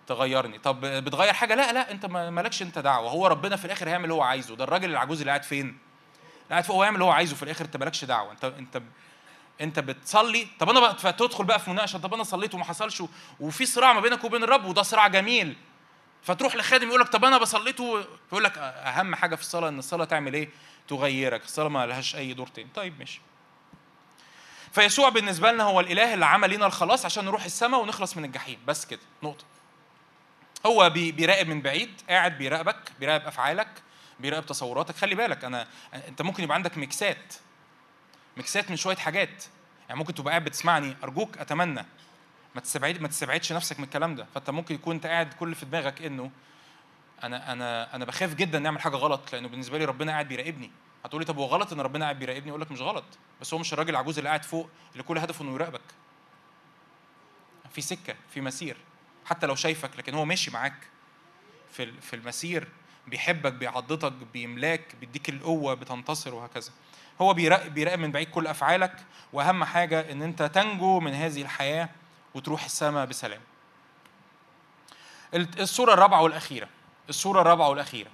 Speaker 1: تغيرني. طب بتغير حاجة؟ لا لا أنت مالكش أنت دعوة. هو ربنا في الآخر هيعمل اللي هو عايزه. ده الراجل العجوز اللي قاعد فين؟ اللي قاعد فوق هو يعمل اللي هو عايزه في الآخر. أنت مالكش دعوة. أنت أنت أنت بتصلي. طب أنا بقى تدخل بقى في مناقشة. طب أنا صليت وما حصلش وفي صراع ما بينك وبين الرب وده صراع جميل. فتروح لخادم يقول لك طب أنا بصليت يقول لك أهم حاجة في الصلاة إن الصلاة تعمل إيه؟ تغيرك. الصلاة ما لهاش أي دور تاني. طيب ماشي. فيسوع بالنسبة لنا هو الإله اللي عمل لنا الخلاص عشان نروح السماء ونخلص من الجحيم. بس كده نقطة. هو بيراقب من بعيد قاعد بيراقبك بيراقب أفعالك بيراقب تصوراتك. خلي بالك أنا أنت ممكن يبقى عندك ميكسات. ميكسات من شوية حاجات. يعني ممكن تبقى قاعد بتسمعني أرجوك أتمنى. ما تستبعد ما تستبعدش نفسك من الكلام ده. فأنت ممكن يكون أنت قاعد كل في دماغك إنه أنا أنا أنا بخاف جدا نعمل حاجة غلط لأنه بالنسبة لي ربنا قاعد بيراقبني. هتقولي طب هو غلط إن ربنا قاعد بيراقبني؟ أقول لك مش غلط. بس هو مش الراجل العجوز اللي قاعد فوق اللي كل هدفه إنه يراقبك. في سكة في مسير. حتى لو شايفك لكن هو ماشي معاك. في في المسير بيحبك بيعضدك بيملاك بيديك القوة بتنتصر وهكذا. هو بيراقب بيراقب من بعيد كل أفعالك. وأهم حاجة إن أنت تنجو من هذه الحياة وتروح السماء بسلام. الصورة الرابعة والأخيرة الصورة الرابعة والأخيرة.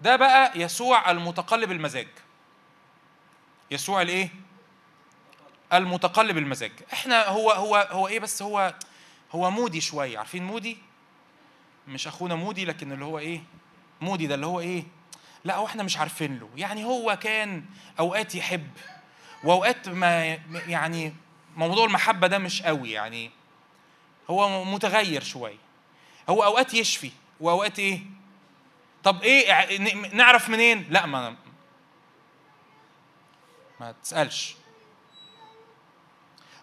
Speaker 1: ده بقى يسوع المتقلب المزاج. يسوع الإيه؟ المتقلب المزاج. إحنا هو هو هو إيه بس هو هو مودي شوية. عارفين مودي؟ مش أخونا مودي لكن اللي هو إيه؟ مودي ده اللي هو إيه؟ لا هو إحنا مش عارفين له. يعني هو كان أوقات يحب وأوقات ما يعني موضوع المحبة ده مش قوي يعني. هو متغير شوية هو أوقات يشفي وأوقات إيه؟ طب إيه نعرف منين؟ لا ما ما تسألش.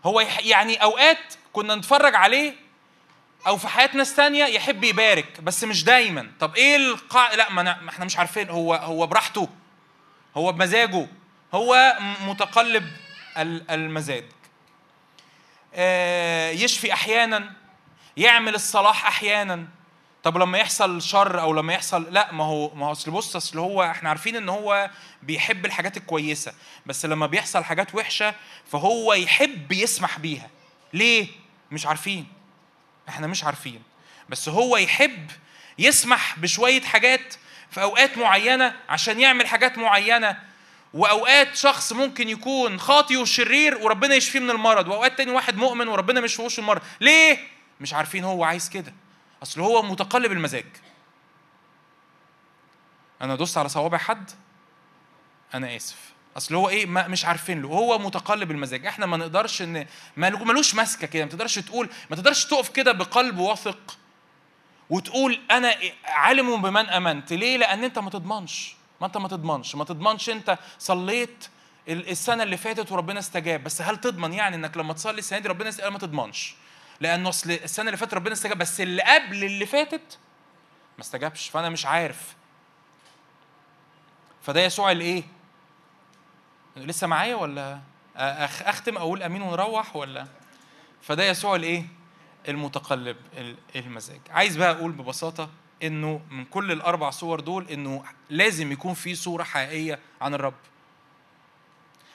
Speaker 1: هو يعني أوقات كنا نتفرج عليه أو في حياة ناس تانية يحب يبارك بس مش دايما. طب إيه القاع لا ما إحنا مش عارفين. هو هو براحته هو بمزاجه هو متقلب المزاج. يشفي أحيانا يعمل الصلاح أحيانا. طب لما يحصل شر أو لما يحصل لا ما هو ما هو أصل بص أصل هو إحنا عارفين إن هو بيحب الحاجات الكويسة بس لما بيحصل حاجات وحشة فهو يحب يسمح بيها. ليه؟ مش عارفين. إحنا مش عارفين. بس هو يحب يسمح بشوية حاجات في أوقات معينة عشان يعمل حاجات معينة. وأوقات شخص ممكن يكون خاطي وشرير وربنا يشفيه من المرض وأوقات تاني واحد مؤمن وربنا ما يشفيهوش المرض. ليه؟ مش عارفين هو عايز كده. أصل هو متقلب المزاج. أنا دوست على صوابع حد؟ أنا آسف. أصل هو إيه؟ ما مش عارفين له. هو متقلب المزاج. إحنا ما نقدرش ان ملوش ماسكه كده. ما تقدرش تقول ما تقدرش تقف كده بقلب واثق وتقول أنا عالم بمن أمنت. ليه؟ لأن أنت ما تضمنش. ما انت ما تضمنش. ما تضمنش انت صليت السنة اللي فاتت وربنا استجاب. بس هل تضمن يعني انك لما تصلي السنة دي ربنا استجاب؟ ما تضمنش. لأنه أصل السنة اللي فاتت ربنا استجاب بس اللي قبل اللي فاتت ما استجابش. فأنا مش عارف. فده يسوع الإيه؟ لسه معايا ولا أختم أقول أمين ونروح ولا؟ فده يسوع الإيه؟ المتقلب المزاج. عايز بقى أقول ببساطة إنه من كل الأربع صور دول إنه لازم يكون في صورة حقيقية عن الرب.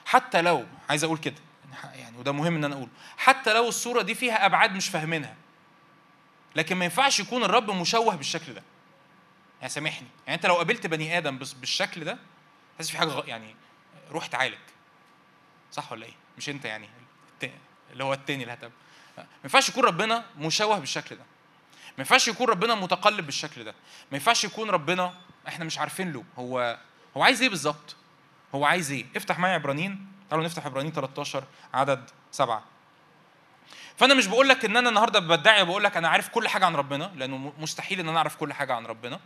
Speaker 1: حتى لو عايز أقول كده يعني وده مهم إن أنا أقوله. حتى لو الصورة دي فيها أبعاد مش فاهمينها لكن ما ينفعش يكون الرب مشوه بالشكل ده. يعني سامحني. يعني أنت لو قابلت بني آدم بالشكل ده تحس في حاجة يعني روح تعالج. صح ولا إيه؟ مش أنت يعني اللي هو التاني اللي هتبقى ما ينفعش يكون ربنا مشوه بالشكل ده. ما ينفعش يكون ربنا متقلب بالشكل ده. ما ينفعش يكون ربنا إحنا مش عارفين له. هو هو عايز إيه بالظبط؟ هو عايز إيه؟ افتح معايا عبرانيين. تعالوا نفتح عبرانيين 13 عدد سبعة. فأنا مش بقول لك إن أنا النهارده بدعي بقول لك أنا عارف كل حاجة عن ربنا لأنه مستحيل إن أنا أعرف كل حاجة عن ربنا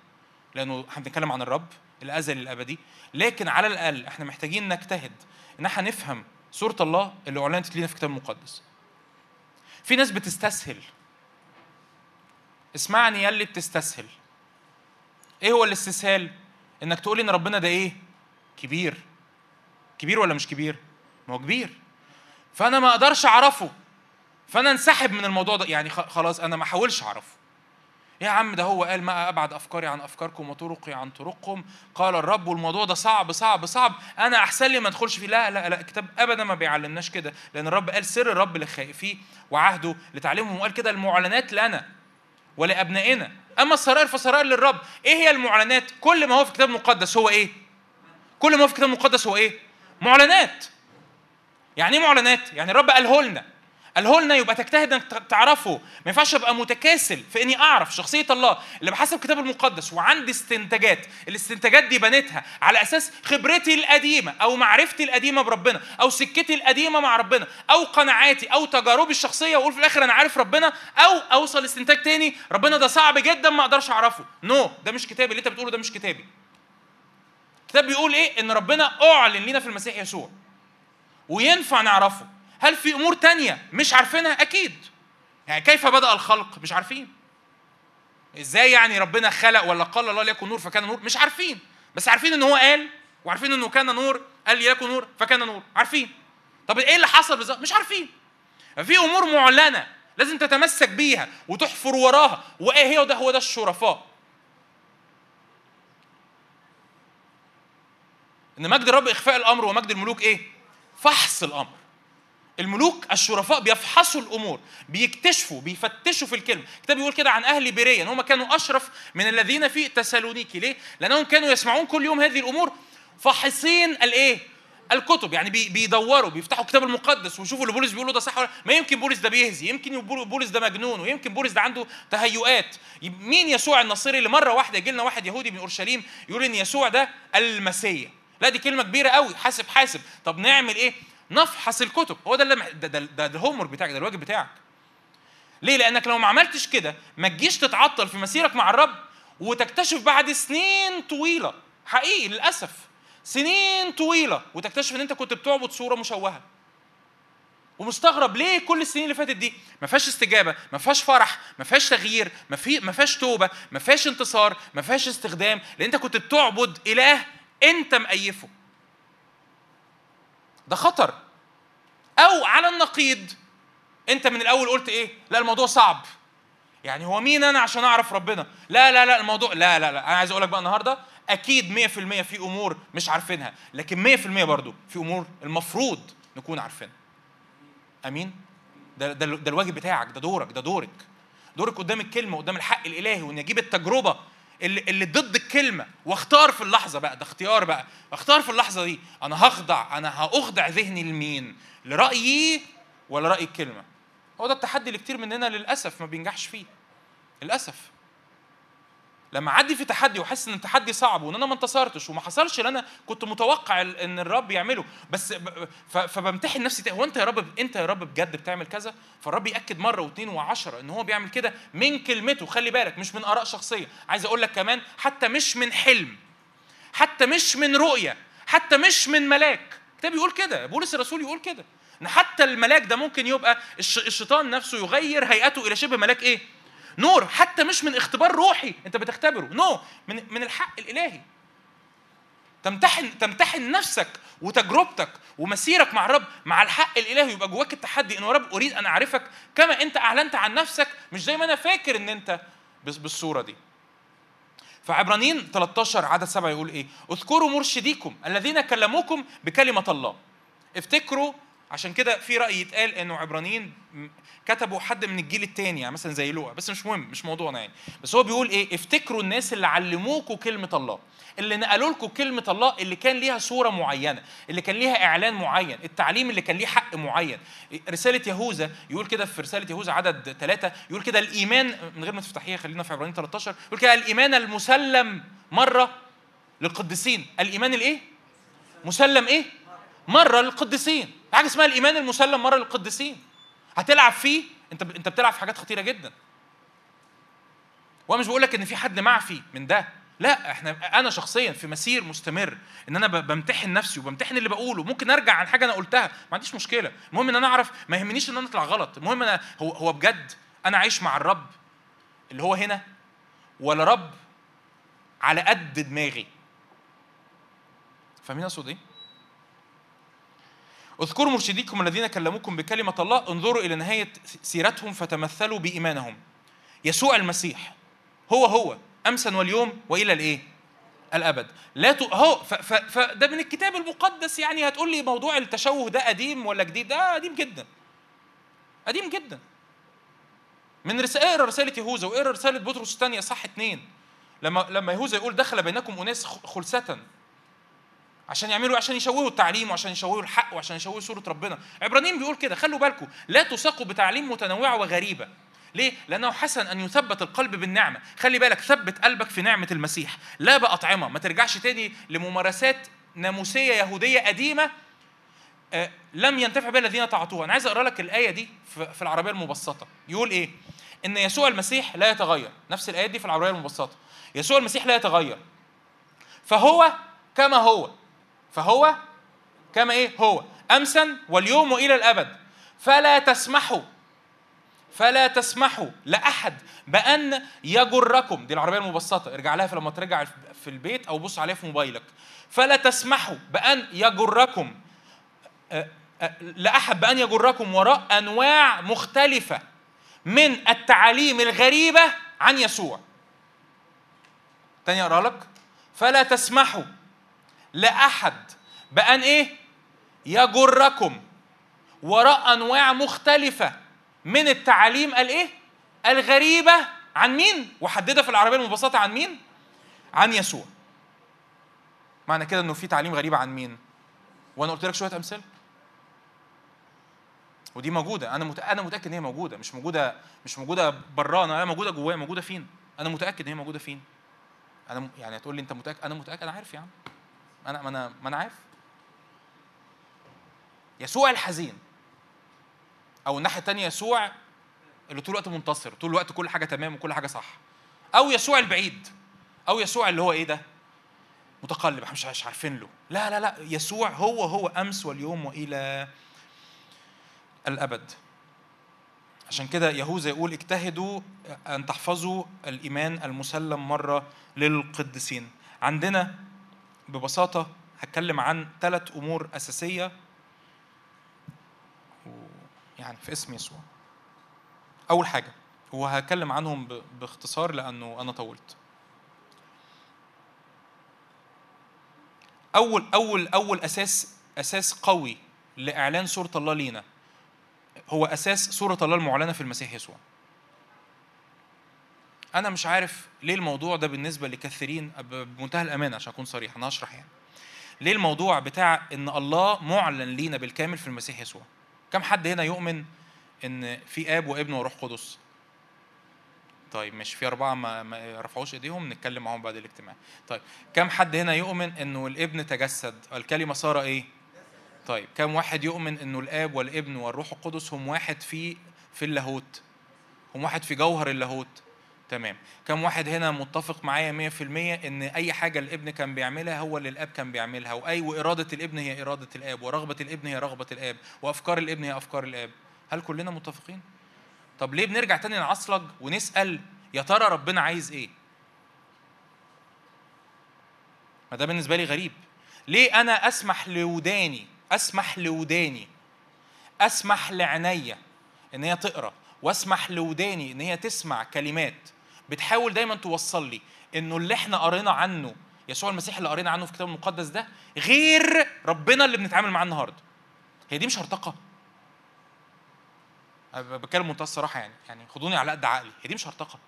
Speaker 1: لأنه إحنا بنتكلم عن الرب الازلي الأبدي. لكن على الأقل إحنا محتاجين نجتهد إن إحنا نفهم صوره الله اللي أعلنت لينا في الكتاب المقدس. في ناس بتستسهل. اسمعني يا اللي بتستسهل. إيه هو الاستسهال؟ إنك تقول إن ربنا ده إيه؟ كبير. كبير ولا مش كبير؟ ما هو كبير. فأنا ما أقدرش أعرفه. فأنا انسحب من الموضوع ده. يعني خلاص أنا ما احاولش أعرفه. يا عم ده هو قال ما أبعد أفكاري عن أفكاركم وطرقي عن طرقكم. قال الرب والموضوع ده صعب صعب صعب. أنا أحسن لي ما أدخلش فيه. لا لا لا الكتاب ابدا ما بيعلمناش كده. لأن الرب قال سر الرب للخائفين وعهده لتعليمهم وقال كده المعلنات لنا. ولأبنائنا. أما السرائر فسرائر للرب. إيه هي المعلنات؟ كل ما هو في الكتاب المقدس هو إيه؟ كل ما هو في الكتاب المقدس هو إيه؟ معلنات. يعني إيه معلنات؟ يعني الرب قاله لنا. قاله لنا يبقى تجتهد إنك تعرفه. ما ينفعش أبقى متكاسل في إني أعرف شخصية الله اللي بحسب الكتاب المقدس وعندي استنتاجات. الاستنتاجات دي بنيتها على أساس خبرتي القديمة أو معرفتي القديمة بربنا أو سكتي القديمة مع ربنا أو قناعاتي أو تجاربي الشخصية وأقول في الآخر أنا عارف ربنا أو أوصل لاستنتاج تاني. ربنا ده صعب جدا ما أقدرش أعرفه. نو no, ده مش كتابي. اللي أنت بتقوله ده مش كتابي. الكتاب بيقول إيه؟ إن ربنا أعلن لينا في المسيح يسوع. وينفع نعرفه. هل في أمور تانية مش عارفينها؟ أكيد. يعني كيف بدأ الخلق؟ مش عارفين. إزاي يعني ربنا خلق ولا قال الله ليكن نور فكان نور؟ مش عارفين. بس عارفين إن هو قال وعارفين إنه كان نور قال ليكن نور فكان نور. عارفين. طب إيه اللي حصل بالظبط؟ مش عارفين. في أمور معلنة لازم تتمسك بيها وتحفر وراها. وإيه هي؟ وده هو ده الشرفاء. إن مجد الرب إخفاء الأمر ومجد الملوك إيه؟ فحص الأمر. الملوك الشرفاء بيفحصوا الأمور بيكتشفوا بيفتشوا في الكلمة. الكتاب بيقول كده عن أهل بيريا هم كانوا أشرف من الذين في تسالونيكي. ليه؟ لأنهم كانوا يسمعون كل يوم هذه الأمور فاحصين الإيه؟ الكتب. يعني بيدوروا بيفتحوا الكتاب المقدس ويشوفوا اللي بولس بيقوله ده صح ولا ما يمكن بولس ده بيهزي يمكن بولس ده مجنون ويمكن بولس ده عنده تهيؤات. مين يسوع النصيري اللي مرة واحدة يجي لنا واحد يهودي من أورشليم يقول إن يسوع ده المسيح؟ لا دي كلمة كبيرة قوي حاسب حاسب. طب نعمل إيه؟ نفحص الكتب. هو ده اللي ده ده, ده, ده الهومر بتاعك ده الواجب بتاعك. ليه؟ لأنك لو ما عملتش كده ما تجيش تتعطل في مسيرك مع الرب وتكتشف بعد سنين طويلة. حقيقي للأسف. سنين طويلة وتكتشف إن أنت كنت بتعبد صورة مشوهة. ومستغرب ليه كل السنين اللي فاتت دي ما فيهاش استجابة ما فيهاش فرح ما فيهاش تغيير ما في ما فيهاش توبة ما فيهاش انتصار ما فيهاش استخدام لأن أنت كنت بتعبد إله أنت مقيفه ده خطر. أو على النقيض. أنت من الأول قلت إيه؟ لا الموضوع صعب. يعني هو مين أنا عشان أعرف ربنا؟ لا لا لا الموضوع لا لا لا. أنا عايز أقول لك بقى النهارده أكيد 100% في أمور مش عارفينها. لكن 100% برضو في أمور المفروض نكون عارفينها. أمين؟ ده ده, ده الواجب بتاعك ده دورك ده دورك. دورك قدام الكلمة قدام الحق الإلهي وإن أجيب التجربة اللي, ضد الكلمة. واختار في اللحظة بقى ده اختيار بقى. اختار في اللحظة دي أنا هخضع أنا هأخضع ذهني لمين؟ لرأيي ولا رأي الكلمة؟ هو ده التحدي اللي كتير مننا للأسف ما بينجحش فيه. للأسف. لما اعدي في تحدي واحس إن التحدي صعب وإن أنا ما انتصرتش وما حصلش اللي أنا كنت متوقع إن الرب يعمله بس فبمتحن نفسي هو أنت يا رب أنت يا رب بجد بتعمل كذا؟ فالرب يأكد مرة واثنين وعشرة إن هو بيعمل كده من كلمته خلي بالك مش من آراء شخصية. عايز أقول لك كمان حتى مش من حلم حتى مش من رؤية حتى مش من ملاك. الكتاب بيقول كده بولس الرسول يقول كده إن حتى الملاك ده ممكن يبقى الشيطان نفسه يغير هيئته إلى شبه ملاك إيه؟ نور حتى مش من اختبار روحي. انت بتختبره. نو no. من من الحق الإلهي. تمتحن تمتحن نفسك وتجربتك ومسيرك مع الرب مع الحق الإلهي يبقى جواك التحدي انه يا رب أريد أن أعرفك. كما أنت أعلنت عن نفسك مش زي ما أنا فاكر إن أنت بالصورة دي. فعبرانيين 13 عدد 7 يقول إيه؟ اذكروا مرشديكم الذين كلموكم بكلمة الله. افتكروا عشان كده في رأي يتقال إنه عبرانيين كتبوا حد من الجيل الثاني يعني مثلا زي لوقا بس مش مهم مش موضوعنا يعني. بس هو بيقول إيه؟ افتكروا الناس اللي علموكوا كلمة الله. اللي نقلوا لكم كلمة الله اللي كان ليها صورة معينة اللي كان ليها إعلان معين التعليم اللي كان ليه حق معين. رسالة يهوذا يقول كده في رسالة يهوذا عدد ثلاثة يقول كده الإيمان من غير ما تفتحيها خلينا في عبرانيين 13 يقول كده الإيمان المسلم مرة للقديسين. الإيمان الإيه؟ مسلم إيه؟ مرة للقديسين. حاجة اسمها الإيمان المسلم مرة للقديسين. هتلعب فيه انت انت بتلعب في حاجات خطيرة جدا. وأنا مش بقول لك إن في حد معفي من ده. لا إحنا أنا شخصيا في مسير مستمر إن أنا بمتحن نفسي وبمتحن اللي بقوله. ممكن أرجع عن حاجة أنا قلتها. ما عنديش مشكلة. المهم إن أنا أعرف ما يهمنيش إن أنا أطلع غلط. المهم أنا هو هو بجد أنا عايش مع الرب اللي هو هنا؟ ولا رب على قد دماغي؟ فاهمين أقصد إيه؟ اذكروا مرشديكم الذين كلموكم بكلمة الله انظروا إلى نهاية سيرتهم فتمثلوا بإيمانهم. يسوع المسيح هو هو أمسا واليوم وإلى الإيه؟ الأبد. لا ت... هو ف... ف... فده من الكتاب المقدس يعني هتقول لي موضوع التشوه ده قديم ولا جديد؟ ده قديم جدا. قديم جدا. من رسائل اقرأ رسالة يهوذا واقرأ رسالة بطرس الثانية صح اثنين لما لما يهوذا يقول دخل بينكم أناس خلسة. عشان يعملوا عشان يشوهوا التعليم وعشان يشوهوا الحق وعشان يشوهوا صوره ربنا. عبرانيين بيقول كده خلوا بالكم لا تساقوا بتعليم متنوعة وغريبة. ليه؟ لأنه حسن أن يثبت القلب بالنعمة، خلي بالك ثبت قلبك في نعمة المسيح، لا بأطعمة، ما ترجعش تاني لممارسات ناموسية يهودية قديمة آه لم ينتفع بها الذين تعاطوها، أنا عايز أقرأ لك الآية دي في العربية المبسطة، يقول إيه؟ إن يسوع المسيح لا يتغير، نفس الآيات دي في العربية المبسطة، يسوع المسيح لا يتغير، فهو كما هو. فهو كما إيه؟ هو. امسا واليوم والى الأبد. فلا تسمحوا. فلا تسمحوا لأحد بأن يجركم. دي العربية المبسطة. ارجع لها لما ترجع في البيت أو بص عليها في موبايلك. فلا تسمحوا بأن يجركم. آه، آه، لأحد بأن يجركم وراء أنواع مختلفة من التعاليم الغريبة عن يسوع. تاني أقرأ لك. فلا تسمحوا لأحد بأن إيه؟ يجركم وراء أنواع مختلفة من التعاليم الإيه؟ الغريبة عن مين؟ وحددها في العربية المبسطة عن مين؟ عن يسوع. معنى كده إنه في تعليم غريبة عن مين؟ وأنا قلت لك شوية أمثلة. ودي موجودة، أنا أنا متأكد إن هي موجودة، مش موجودة مش موجودة برانا، أنا موجودة جوايا، موجودة فين؟ أنا متأكد إن هي موجودة فين؟ أنا يعني هتقول لي أنت متأكد؟ أنا متأكد أنا عارف يا عم. أنا ما أنا ما أنا عارف. يسوع الحزين أو الناحية الثانية يسوع اللي طول الوقت منتصر طول الوقت كل حاجة تمام وكل حاجة صح. أو يسوع البعيد أو يسوع اللي هو إيه ده؟ متقلب إحنا مش عارفين له. لا لا لا يسوع هو هو أمس واليوم وإلى الأبد. عشان كده يهوذا يقول اجتهدوا أن تحفظوا الإيمان المسلم مرة للقديسين. عندنا ببساطة هتكلم عن ثلاث أمور أساسية. يعني في اسم يسوع. أول حاجة وهتكلم عنهم باختصار لأنه أنا طولت. أول أول أول أساس أساس قوي لإعلان صورة الله لينا هو أساس صورة الله المعلنة في المسيح يسوع. أنا مش عارف ليه الموضوع ده بالنسبة لكثيرين بمنتهى الأمانة عشان أكون صريح أنا هشرح يعني. ليه الموضوع بتاع إن الله معلن لينا بالكامل في المسيح يسوع؟ كم حد هنا يؤمن إن في آب وابن وروح قدس؟ طيب ماشي في أربعة ما, ما رفعوش إيديهم نتكلم معاهم بعد الاجتماع. طيب كم حد هنا يؤمن إنه الابن تجسد؟ الكلمة صار إيه؟ طيب كم واحد يؤمن إنه الآب والابن والروح القدس هم واحد في في اللاهوت؟ هم واحد في جوهر اللاهوت؟ تمام. كم واحد هنا متفق معايا 100% إن أي حاجة الابن كان بيعملها هو اللي الأب كان بيعملها وأي وإرادة الابن هي إرادة الآب ورغبة الابن هي رغبة الآب وأفكار الابن هي أفكار الآب. هل كلنا متفقين؟ طب ليه بنرجع تاني نعصلج ونسأل يا ترى ربنا عايز إيه؟ ما ده بالنسبة لي غريب. ليه أنا أسمح لوداني أسمح لوداني أسمح لعينيا إن هي تقرأ وأسمح لوداني إن هي تسمع كلمات بتحاول دايما توصل لي إنه اللي إحنا قرينا عنه يسوع المسيح اللي قرينا عنه في الكتاب المقدس ده غير ربنا اللي بنتعامل معاه النهارده. هي دي مش هرطقه بتكلم بمنتهى الصراحة يعني يعني خدوني على قد عقلي. هي دي مش هرطقه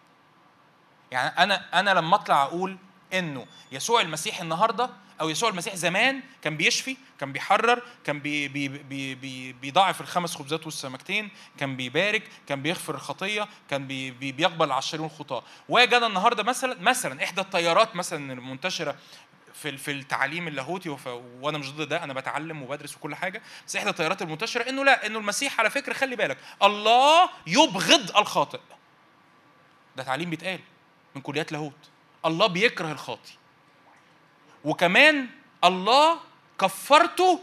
Speaker 1: يعني أنا أنا لما أطلع أقول إنه يسوع المسيح النهارده أو يسوع المسيح زمان كان بيشفي كان بيحرر كان بي بي بي بي بيضاعف الخمس خبزات والسمكتين كان بيبارك كان بيغفر الخطية كان بي بي بيقبل العشرين الخطاه أنا النهارده مثلا مثلا إحدى التيارات مثلا المنتشرة في في التعليم اللاهوتي وأنا مش ضد ده أنا بتعلم وبدرس وكل حاجة بس إحدى التيارات المنتشرة إنه لا إنه المسيح على فكرة خلي بالك الله يبغض الخاطئ. ده تعليم بيتقال من كليات لاهوت. الله بيكره الخاطي وكمان الله كفرته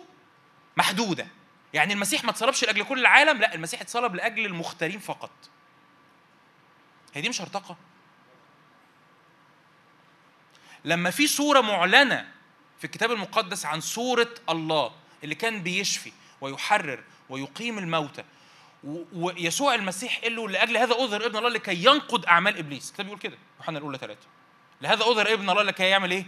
Speaker 1: محدودة. يعني المسيح ما اتصلبش لأجل كل العالم لا المسيح اتصلب لأجل المختارين فقط. هي دي مش هرطقة. لما في صورة معلنة في الكتاب المقدس عن صورة الله اللي كان بيشفي ويحرر ويقيم الموتى ويسوع المسيح قال له لأجل هذا اظهر ابن الله لكي ينقض أعمال إبليس. الكتاب بيقول كده يوحنا الأولى ثلاثة. لهذا اظهر ابن الله لكي يعمل إيه؟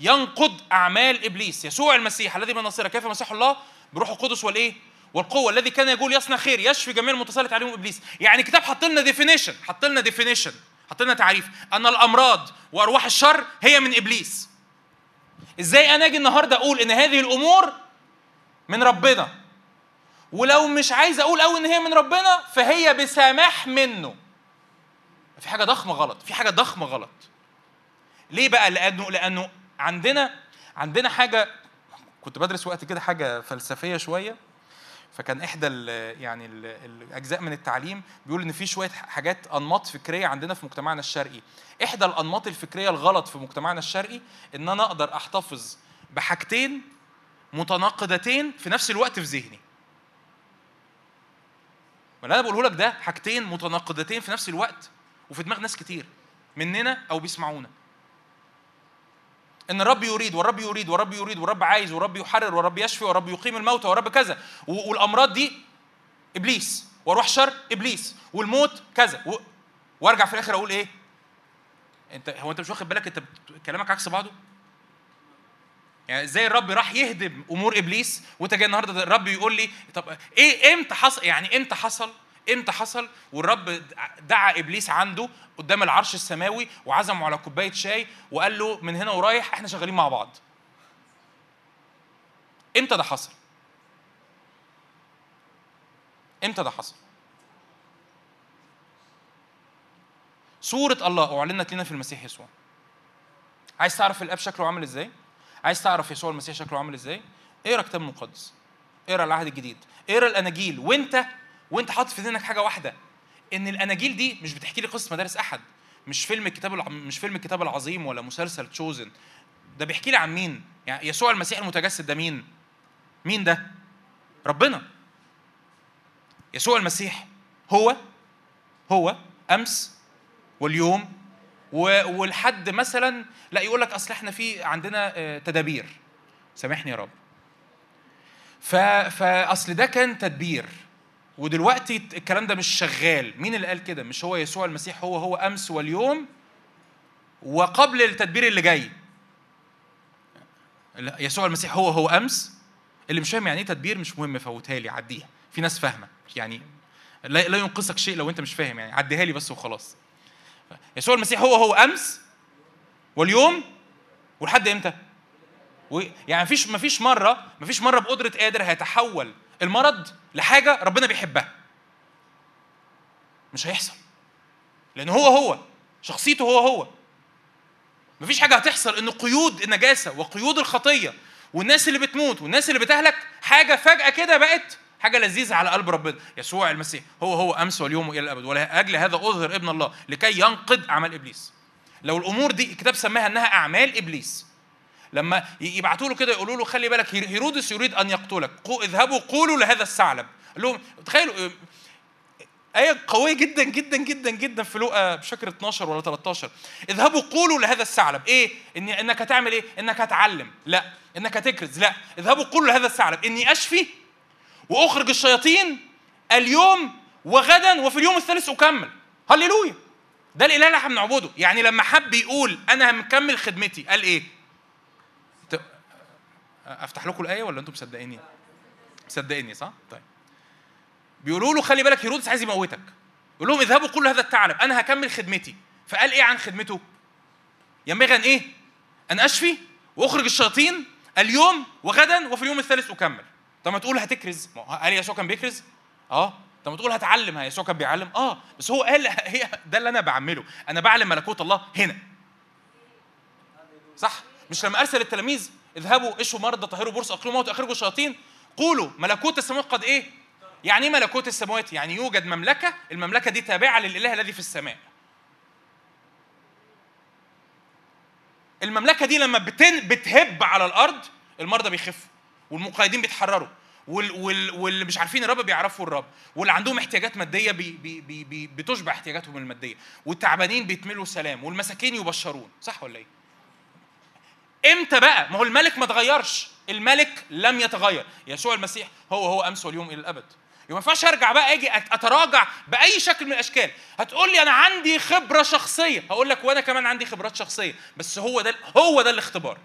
Speaker 1: ينقض أعمال إبليس يسوع المسيح الذي من الناصرة كيف مسحه الله؟ بروح القدس والإيه؟ والقوة الذي كان يقول يصنع خير يشفي جميع المتسلط عليهم إبليس. يعني الكتاب حط لنا definition حط لنا definition حط لنا تعريف. أن الأمراض وأرواح الشر هي من إبليس. إزاي أنا أجي النهارده أقول إن هذه الأمور من ربنا؟ ولو مش عايز أقول قوي إن هي من ربنا فهي بسماح منه. في حاجة ضخمة غلط في حاجة ضخمة غلط. ليه بقى؟ لأنه لأنه عندنا عندنا حاجة كنت بدرس وقت كده حاجة فلسفية شوية فكان إحدى ال يعني ال الأجزاء من التعليم بيقول إن في شوية حاجات أنماط فكرية عندنا في مجتمعنا الشرقي. إحدى الأنماط الفكرية الغلط في مجتمعنا الشرقي إن أنا أقدر أحتفظ بحاجتين متناقضتين في نفس الوقت في ذهني. واللي أنا بقوله لك ده حاجتين متناقضتين في نفس الوقت وفي دماغ ناس كتير مننا أو بيسمعونا. إن الرب يريد والرب يريد والرب يريد والرب عايز والرب يحرر والرب يشفي والرب يقيم الموتى والرب كذا. والأمراض دي إبليس. وأروح شر إبليس. والموت كذا. و... وأرجع في الآخر أقول إيه؟ انت هو أنت مش واخد بالك؟ أنت كلامك عكس بعضه؟ يعني إزاي الرب راح يهدم أمور إبليس؟ وانت جاي النهارده الرب يقول لي طب إيه إمتى حصل يعني إمتى حصل؟ إمتى حصل والرب دعا إبليس عنده قدام العرش السماوي وعزمه على كوباية شاي وقال له من هنا ورايح إحنا شغالين مع بعض إمتى ده حصل إمتى ده حصل صورة الله أعلنت لنا في المسيح يسوع. عايز تعرف الآب شكله عامل إزاي؟ عايز تعرف يسوع المسيح شكله عامل إزاي؟ اقرا كتاب مقدس. اقرا العهد الجديد. اقرا الأناجيل وأنت وأنت حاطط في ذهنك حاجة واحدة إن الأناجيل دي مش بتحكي لي قصة مدارس أحد مش فيلم الكتاب مش فيلم الكتاب العظيم ولا مسلسل تشوزن ده بيحكي لي عن مين؟ يعني يسوع المسيح المتجسد ده مين؟ مين ده؟ ربنا. يسوع المسيح هو هو أمس واليوم ولحد مثلا لا يقول لك أصل إحنا في عندنا آه، تدابير. سامحني يا رب. فأصل ده كان تدبير. ودلوقتي الكلام ده مش شغال. مين اللي قال كده؟ مش هو يسوع المسيح هو هو أمس واليوم وقبل التدبير اللي جاي. يسوع المسيح هو هو أمس. اللي مش فاهم يعني إيه تدبير مش مهم فوتها لي عديها. في ناس فاهمة. يعني لا لا ينقصك شيء لو أنت مش فاهم يعني عديها لي بس وخلاص. يسوع المسيح هو هو أمس واليوم ولحد إمتى؟ يعني مفيش مفيش مرة مفيش مرة بقدرة قادر هيتحول المرض لحاجة ربنا بيحبها. مش هيحصل. لأن هو هو. شخصيته هو هو. مفيش حاجة هتحصل إن قيود النجاسة وقيود الخطية والناس اللي بتموت والناس اللي بتهلك حاجة فجأة كده بقت حاجة لذيذة على قلب ربنا. يسوع المسيح هو هو أمس واليوم والى الأبد. ولاجل هذا أظهر ابن الله لكي ينقض أعمال إبليس. لو الأمور دي الكتاب سماها إنها أعمال إبليس لما يبعتوا له كده يقولوا له خلي بالك هيرودس يريد أن يقتلك. اذهبوا قولوا لهذا الثعلب. قال لهم تخيلوا آية قوية جدا جدا جدا جدا في لوقا فاكر 12 ولا 13 اذهبوا قولوا لهذا الثعلب. إيه؟ إن إنك هتعمل إيه؟ إنك هتعلم. لا. إنك هتكرز. لا. اذهبوا قولوا لهذا الثعلب. إني أشفي وأخرج الشياطين اليوم وغدا وفي اليوم الثالث أكمل. هللويا. ده الإله اللي إحنا بنعبده. يعني لما حب يقول أنا مكمل خدمتي قال إيه؟ أفتح لكم الآية ولا أنتم مصدقيني؟ مصدقيني صح؟ طيب. بيقولوا له خلي بالك هيرودس عايز يموتك. يقول لهم اذهبوا قولوا هذا الثعلب أنا هكمل خدمتي. فقال إيه عن خدمته؟ ينبغي أن إيه؟ أن أشفي وأخرج الشياطين اليوم وغدا وفي اليوم الثالث أكمل. طب ما تقول هتكرز؟ هل يسوع كان بيكرز؟ آه. طب ما تقول هتعلم؟ يسوع كان بيعلم؟ آه. بس هو قال <laughs> هي ده اللي أنا بعمله. أنا بعلم ملكوت الله هنا. صح؟ مش لما أرسل التلاميذ اذهبوا اشوا مرضى طهروا برص اقلوا موت اخرجوا الشياطين قولوا ملكوت السماوات قد إيه يعني إيه ملكوت السماوات؟ يعني يوجد مملكة، المملكة دي تابعة للإله الذي في السماء. المملكة دي لما بتن بتهب على الأرض المرضى بيخفوا والمقيدين بيتحرروا وال وال واللي مش عارفين الرب بيعرفوا الرب واللي عندهم احتياجات مادية بي بي بي بتشبع احتياجاتهم المادية والتعبانين بيتملوا سلام والمساكين يبشرون صح ولا إيه إمتى بقى؟ ما هو الملك ما اتغيرش. الملك لم يتغير. يسوع المسيح هو هو أمس واليوم إلى الأبد. ما ينفعش أرجع بقى أجي أتراجع بأي شكل من الأشكال. هتقول لي أنا عندي خبرة شخصية. هقول لك وأنا كمان عندي خبرات شخصية. بس هو ده هو ده الاختبار.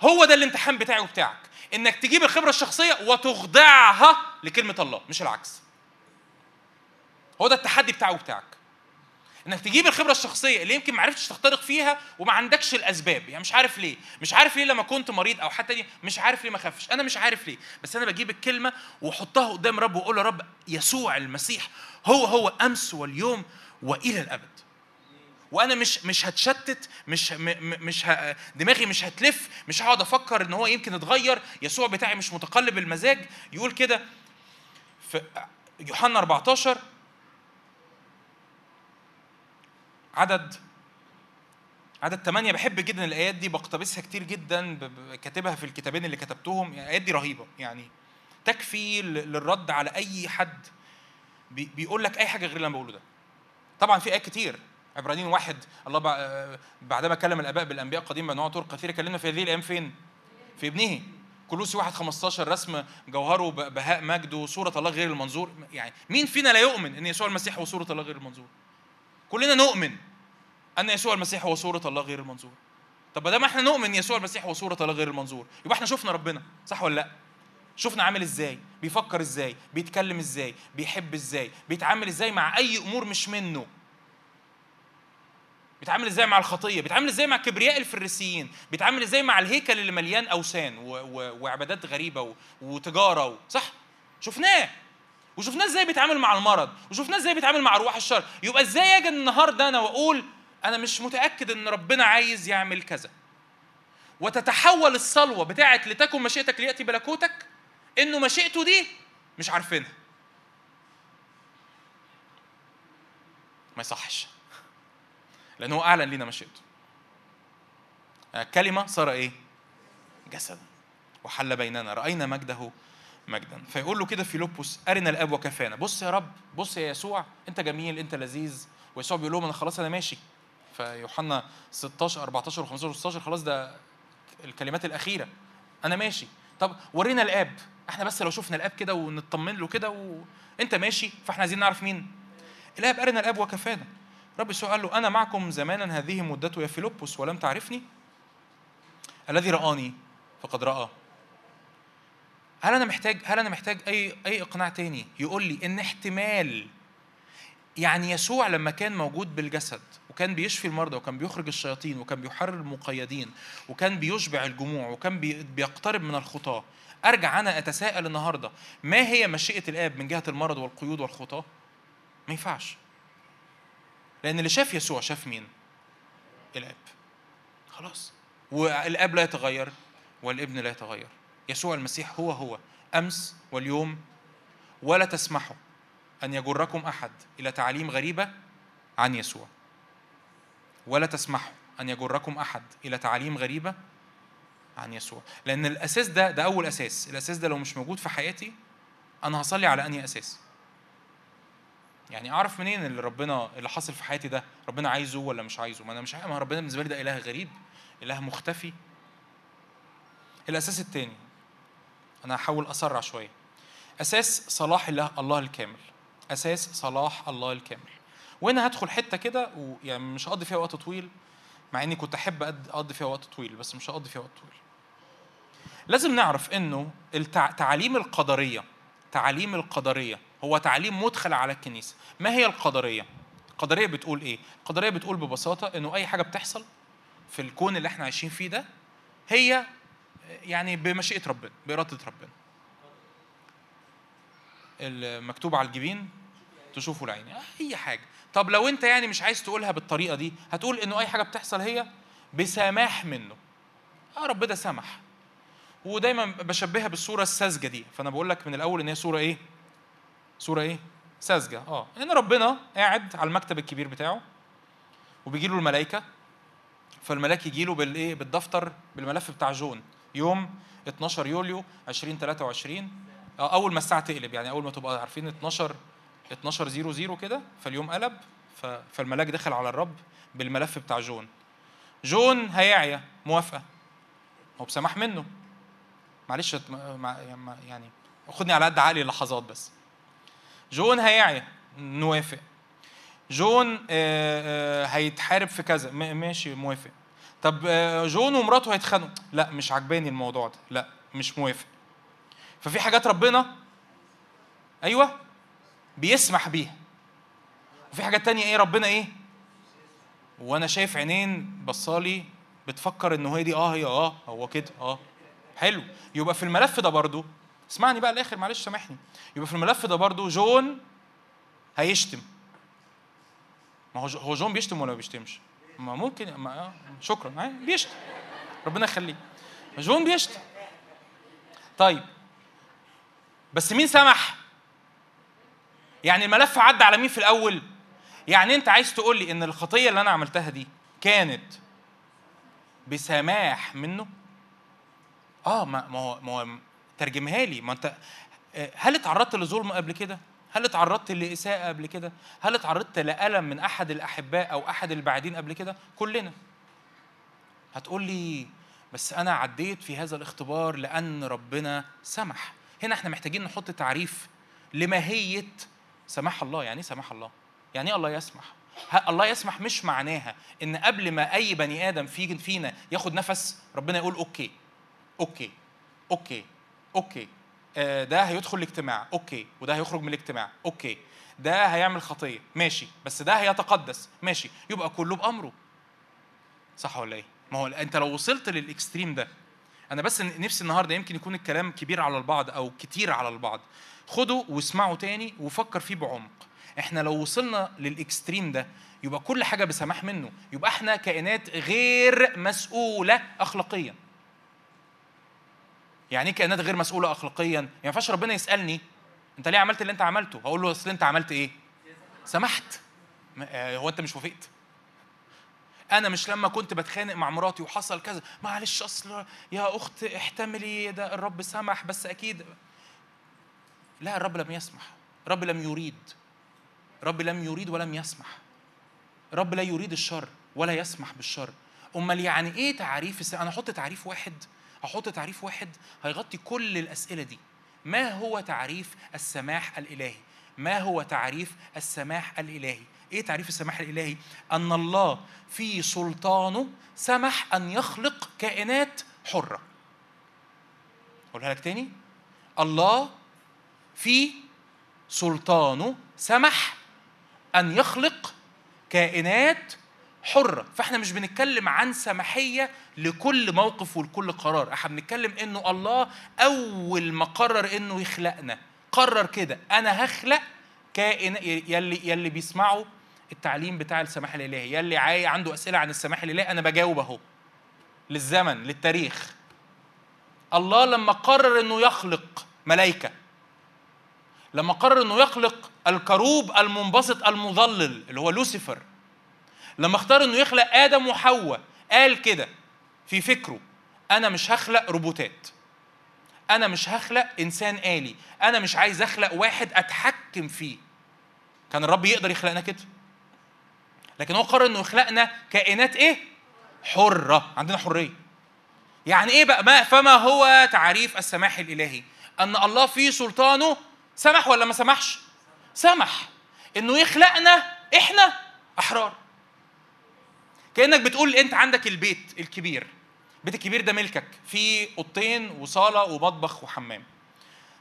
Speaker 1: هو ده الامتحان بتاعي وبتاعك. إنك تجيب الخبرة الشخصية وتخضعها لكلمة الله مش العكس. هو ده التحدي بتاعه وبتاعك. إنك تجيب الخبرة الشخصية اللي يمكن ما عرفتش تخترق فيها وما عندكش الأسباب. يعني مش عارف ليه. مش عارف ليه لما كنت مريض أو حتى دي مش عارف ليه ما خافش. أنا مش عارف ليه. بس أنا بجيب الكلمة وأحطها قدام رب وأقول له رب يسوع المسيح هو هو أمس واليوم وإلى الأبد. وأنا مش مش هتشتت مش مش ه... دماغي مش هتلف مش هقعد أفكر إن هو يمكن اتغير يسوع بتاعي مش متقلب المزاج. يقول كده في يوحنا 14 عدد عدد ثمانية بحب جدا الآيات دي بقتبسها كتير جدا كاتبها في الكتابين اللي كتبتهم يعني الآيات دي رهيبة يعني تكفي للرد على أي حد بيقول لك أي حاجة غير اللي أنا بقوله ده. طبعا في آيات كتير. عبرانيين واحد الله بعدما كلم الآباء بالأنبياء قديما بأنواع طرق كثيرة كلمنا في هذه الأيام فين؟ في ابنه. كلوسي واحد 15 رسم جوهره بهاء مجده صورة الله غير المنظور. يعني مين فينا لا يؤمن إن يسوع المسيح هو صورة الله غير المنظور؟ كلنا نؤمن. أن يسوع المسيح هو صورة الله غير المنظور. طب ما دام إحنا نؤمن يسوع المسيح هو صورة الله غير المنظور يبقى إحنا شفنا ربنا صح ولا لأ؟ شفنا عامل إزاي؟ بيفكر إزاي؟ بيتكلم إزاي؟ بيحب إزاي؟ بيتعامل إزاي مع أي أمور مش منه؟ بيتعامل إزاي مع الخطية؟ بيتعامل إزاي مع كبرياء الفريسيين؟ بيتعامل إزاي مع الهيكل اللي مليان أوثان و... و... وعبادات غريبة و... وتجارة و... صح؟ شفناه. وشفناه إزاي بيتعامل مع المرض؟ وشفناه إزاي بيتعامل مع أرواح الشر؟ يبقى إزاي أجي النهارده أنا وأقول أنا مش متأكد إن ربنا عايز يعمل كذا. وتتحول الصلوة بتاعت لتكن مشيئتك ليأتي ملكوتك إنه مشيئته دي مش عارفينها. ما يصحش. لأن هو أعلن لنا مشيئته. كلمة صار إيه؟ جسد. وحل بيننا. رأينا مجده مجدا. فيقول له كده فيلبس أرنا الاب وكفانا بص يا رب بص يا يسوع أنت جميل أنت لذيذ. ويسوع بيقول لهم أنا خلاص أنا ماشي. فيوحنا 16 14 و15 و16 خلاص ده الكلمات الأخيرة. أنا ماشي. طب ورينا الآب. إحنا بس لو شفنا الآب كده ونطمن له كده وانت ماشي فإحنا عايزين نعرف مين؟ الآب ارنا الآب وكفانا. رب يسوع قال له أنا معكم زمانا هذه مدته يا فيلبس ولم تعرفني؟ الذي رآني فقد رأى هل أنا محتاج هل أنا محتاج أي أي إقناع تاني؟ يقول لي إن احتمال يعني يسوع لما كان موجود بالجسد وكان بيشفي المرضى وكان بيخرج الشياطين وكان بيحرر المقيدين وكان بيشبع الجموع وكان بيقترب من الخطاة. أرجع أنا أتساءل النهارده ما هي مشيئة الآب من جهة المرض والقيود والخطاة؟ ما ينفعش. لأن اللي شاف يسوع شاف مين؟ الآب. خلاص. والآب لا يتغير والابن لا يتغير. يسوع المسيح هو هو أمس واليوم ولا تسمحوا أن يجركم أحد إلى تعاليم غريبة عن يسوع. ولا تسمحوا أن يجركم أحد إلى تعاليم غريبة عن يسوع. لأن الأساس ده ده أول أساس. الأساس ده لو مش موجود في حياتي أنا هصلي على أنهي أساس؟ يعني أعرف منين اللي ربنا اللي حاصل في حياتي ده؟ ربنا عايزه ولا مش عايزه؟ ما أنا مش ما ربنا بالنسبة لي ده إله غريب إله مختفي. الأساس الثاني أنا هحاول أسرع شوية. أساس صلاح الله الله الكامل. أساس صلاح الله الكامل. وهنا هدخل حتة كده ويعني مش هقضي فيها وقت طويل مع إني كنت أحب أقضي فيها وقت طويل بس مش هقضي فيها وقت طويل. لازم نعرف إنه التعاليم القدرية تعاليم القدرية هو تعليم مدخل على الكنيسة. ما هي القدرية؟ القدرية بتقول إيه؟ القدرية بتقول ببساطة إنه أي حاجة بتحصل في الكون اللي إحنا عايشين فيه ده هي يعني بمشيئة ربنا بإرادة ربنا. المكتوب على الجبين تشوفوا العين أي حاجة. طب لو أنت يعني مش عايز تقولها بالطريقة دي هتقول إنه أي حاجة بتحصل هي بسماح منه. آه ربنا سمح. ودايما بشبهها بالصورة الساذجة دي. فأنا بقول لك من الأول إن هي صورة إيه؟ صورة إيه؟ ساذجة. آه إن ربنا قاعد على المكتب الكبير بتاعه وبيجي له الملائكة. فالملاك يجي له بالايه بالدفتر بالملف بتاع جون. يوم 12 يوليو 2023 آه، أول ما الساعة تقلب يعني أول ما تبقى عارفين 12 12 0 0 كده فاليوم قلب فالملاك دخل على الرب بالملف بتاع جون. جون هيعيا موافقة. هو بسماح منه. معلش يعني خدني على قد عقلي لحظات بس. جون هيعيا نوافق. جون آه، آه، هيتحارب في كذا. ماشي موافق. طب آه، جون ومراته هيتخانقوا. لا مش عجباني الموضوع ده. لا مش موافق. ففي حاجات ربنا؟ أيوه. بيسمح بيها. وفي حاجات تانية إيه ربنا إيه؟ وأنا شايف عينين بصالي بتفكر انه هي دي آه هي آه هو كده آه. حلو. يبقى في الملف ده برضو اسمعني بقى الآخر معلش سامحني. يبقى في الملف ده برضو جون هيشتم. ما هو هو جون بيشتم ولا ما بيشتمش؟ ما ممكن ما آه، شكرا. بيشتم. ربنا يخليه. جون بيشتم. طيب. بس مين سمح؟ يعني الملف عدى على مين في الأول يعني أنت عايز تقول لي إن الخطية اللي أنا عملتها دي كانت بسماح منه آه ما هو ما هو ترجمها لي ما انت آه، هل اتعرضت لظلم قبل كده هل اتعرضت لإساءة قبل كده؟ هل اتعرضت لألم من أحد الأحباء أو أحد البعيدين قبل كده؟ كلنا. هتقول لي بس أنا عديت في هذا الاختبار لأن ربنا سمح. هنا إحنا محتاجين نحط تعريف لماهية سماح الله، يعني إيه سماح الله؟ يعني إيه الله يسمح؟ الله يسمح مش معناها إن قبل ما أي بني آدم فينا ياخد نفس ربنا يقول okay okay okay okay. آه، ده هيدخل الاجتماع okay. وده هيخرج من الاجتماع okay. ده هيعمل خطية ماشي. بس ده هيتقدس ماشي. يبقى كله بأمره. صح ولا إيه؟ ما هو أنت لو وصلت لل extreme ده أنا بس نفسي النهارده يمكن يكون الكلام كبير على البعض أو كتير على البعض. خده واسمعه تاني وفكر فيه بعمق. إحنا لو وصلنا لل extreme ده يبقى كل حاجة بسماح منه. يبقى إحنا كائنات غير مسؤولة اخلاقيا. يعني إيه كائنات غير مسؤولة اخلاقيا؟ ما ينفعش ربنا يسألني أنت ليه عملت اللي أنت عملته؟ هقول له أصل أنت عملت إيه؟ سمحت. آه، هو أنت مش وافقت. أنا مش لما كنت بتخانق مع مراتي وحصل كذا معلش أصل يا أخت احتملي ده الرب سمح بس أكيد لا الرب لم يسمح. الرب لم يريد. الرب لم يريد ولم يسمح. الرب لا يريد الشر ولا يسمح بالشر. أمال يعني إيه تعريف. أنا أحط تعريف واحد هحط تعريف واحد هيغطي كل الأسئلة دي. ما هو تعريف السماح الإلهي؟ ما هو تعريف السماح الإلهي؟ إيه تعريف السماح الإلهي؟ أن الله في سلطانه سمح أن يخلق كائنات حرة. أقولها لك تاني؟ الله في سلطانه سمح أن يخلق كائنات حرة. فإحنا مش بنتكلم عن سماحية لكل موقف ولكل قرار. إحنا بنتكلم إنه الله أول ما قرر إنه يخلقنا. قرر كده أنا هخلق كائن يلي يلي بيسمعوا التعليم بتاع السماح الإلهي. يلي عنده أسئلة عن السماح الإلهي أنا بجاوب أهو. للزمن للتاريخ. الله لما قرر إنه يخلق ملائكة لما قرر إنه يخلق الكروب المنبسط المظلل اللي هو لوسيفر لما اختار إنه يخلق آدم وحواء قال كده في فكره أنا مش هخلق روبوتات أنا مش هخلق إنسان آلي أنا مش عايز أخلق واحد أتحكم فيه. كان الرب يقدر يخلقنا كده. لكن هو قرر إنه يخلقنا كائنات إيه؟ حرة عندنا حرية. يعني إيه بقى؟ ما فما هو تعريف السماح الإلهي؟ أن الله في سلطانه سمح ولا ما سمحش؟ سمح. إنه يخلقنا إحنا أحرار. كأنك بتقول أنت عندك البيت الكبير. البيت الكبير ده ملكك. فيه أوضتين وصالة ومطبخ وحمام.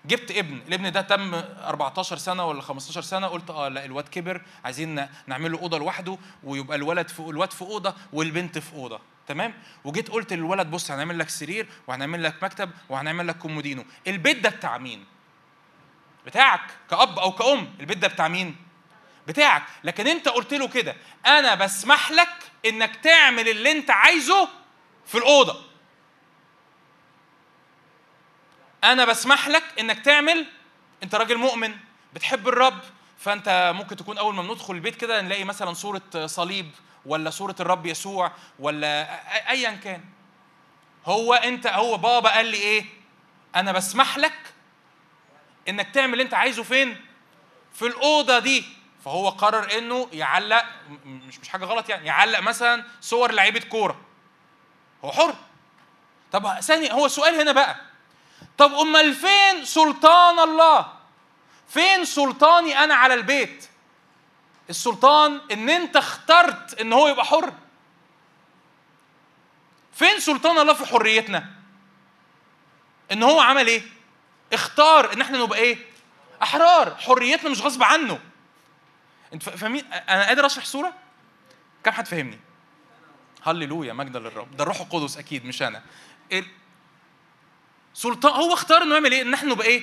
Speaker 1: جبت ابن. الابن ده تم 14 سنة ولا 15 سنة. قلت آه لا الواد كبر. عايزين نعمل له أوضة لوحده ويبقى الولد في الواد في أوضة والبنت في أوضة. تمام؟ وجيت قلت للولد بص هنعمل لك سرير وهنعمل لك مكتب وهنعمل لك كومودينو. البيت ده بتاع مين؟ بتاعك كأب أو كأم البيت ده بتاع مين؟ بتاعك. لكن أنت قلت له كده أنا بسمح لك إنك تعمل اللي أنت عايزه في الأوضة. أنا بسمح لك إنك تعمل أنت راجل مؤمن بتحب الرب فأنت ممكن تكون أول ما بندخل البيت كده نلاقي مثلا صورة صليب ولا صورة الرب يسوع ولا ايا كان. هو أنت هو بابا قال لي إيه؟ أنا بسمح لك إنك تعمل اللي أنت عايزه فين؟ في الأوضة دي. فهو قرر إنه يعلق مش مش حاجة غلط يعني يعلق مثلا صور لعيبة كورة. هو حر. طب ثاني هو السؤال هنا بقى. طب أمال فين سلطان الله؟ فين سلطاني أنا على البيت؟ السلطان إن أنت اخترت إن هو يبقى حر. فين سلطان الله في حريتنا؟ إن هو عمل إيه؟ اختار ان إحنا نبقى إيه؟ احرار. حريتنا مش غصب عنه. انت فاهمين؟ أنا قادر اشرح صورة؟ كم حد فهمني هللويا مجدا للرب. ده الروح القدس أكيد مش أنا. سلطان هو اختار إنه يعمل إيه؟ إن إحنا نبقى إيه؟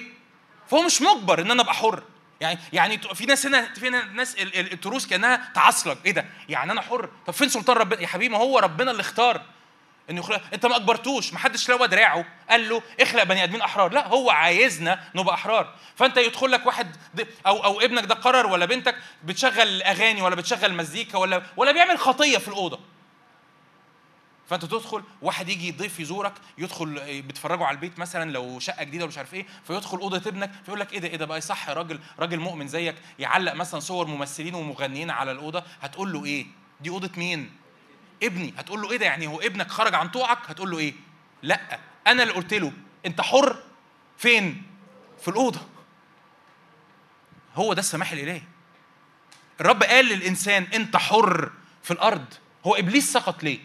Speaker 1: فهو مش مجبر إن أنا أبقى حر. يعني يعني في ناس هنا في ناس التروس كأنها تعصلك. إيه ده؟ يعني أنا حر. طب فين سلطان ربنا يا حبيبي ما هو ربنا اللي اختار. إنه يخلق. أنت ما اجبرتوش ما حدش لوى دراعه قال له اخلق بني آدمين أحرار. لا هو عايزنا نبقى أحرار. فأنت يدخل لك واحد أو أو ابنك ده قرر ولا بنتك بتشغل أغاني ولا بتشغل مزيكا ولا ولا بيعمل خطية في الأوضة. فأنت تدخل واحد يجي يضيف يزورك يدخل بتفرجوا على البيت مثلا لو شقة جديدة ومش عارف إيه فيدخل أوضة ابنك فيقول لك إيه ده إيه ده بقى يصح راجل راجل مؤمن زيك يعلق مثلا صور ممثلين ومغنيين على الأوضة هتقول له إيه؟ دي أوضة مين؟ ابني. هتقول له إيه ده؟ يعني هو ابنك خرج عن طوعك؟ هتقول له إيه؟ لأ. أنا اللي قلت له أنت حر؟ فين؟ في الأوضة. هو ده السماح الإلهي. الرب قال للإنسان أنت حر في الأرض. هو إبليس سقط ليه؟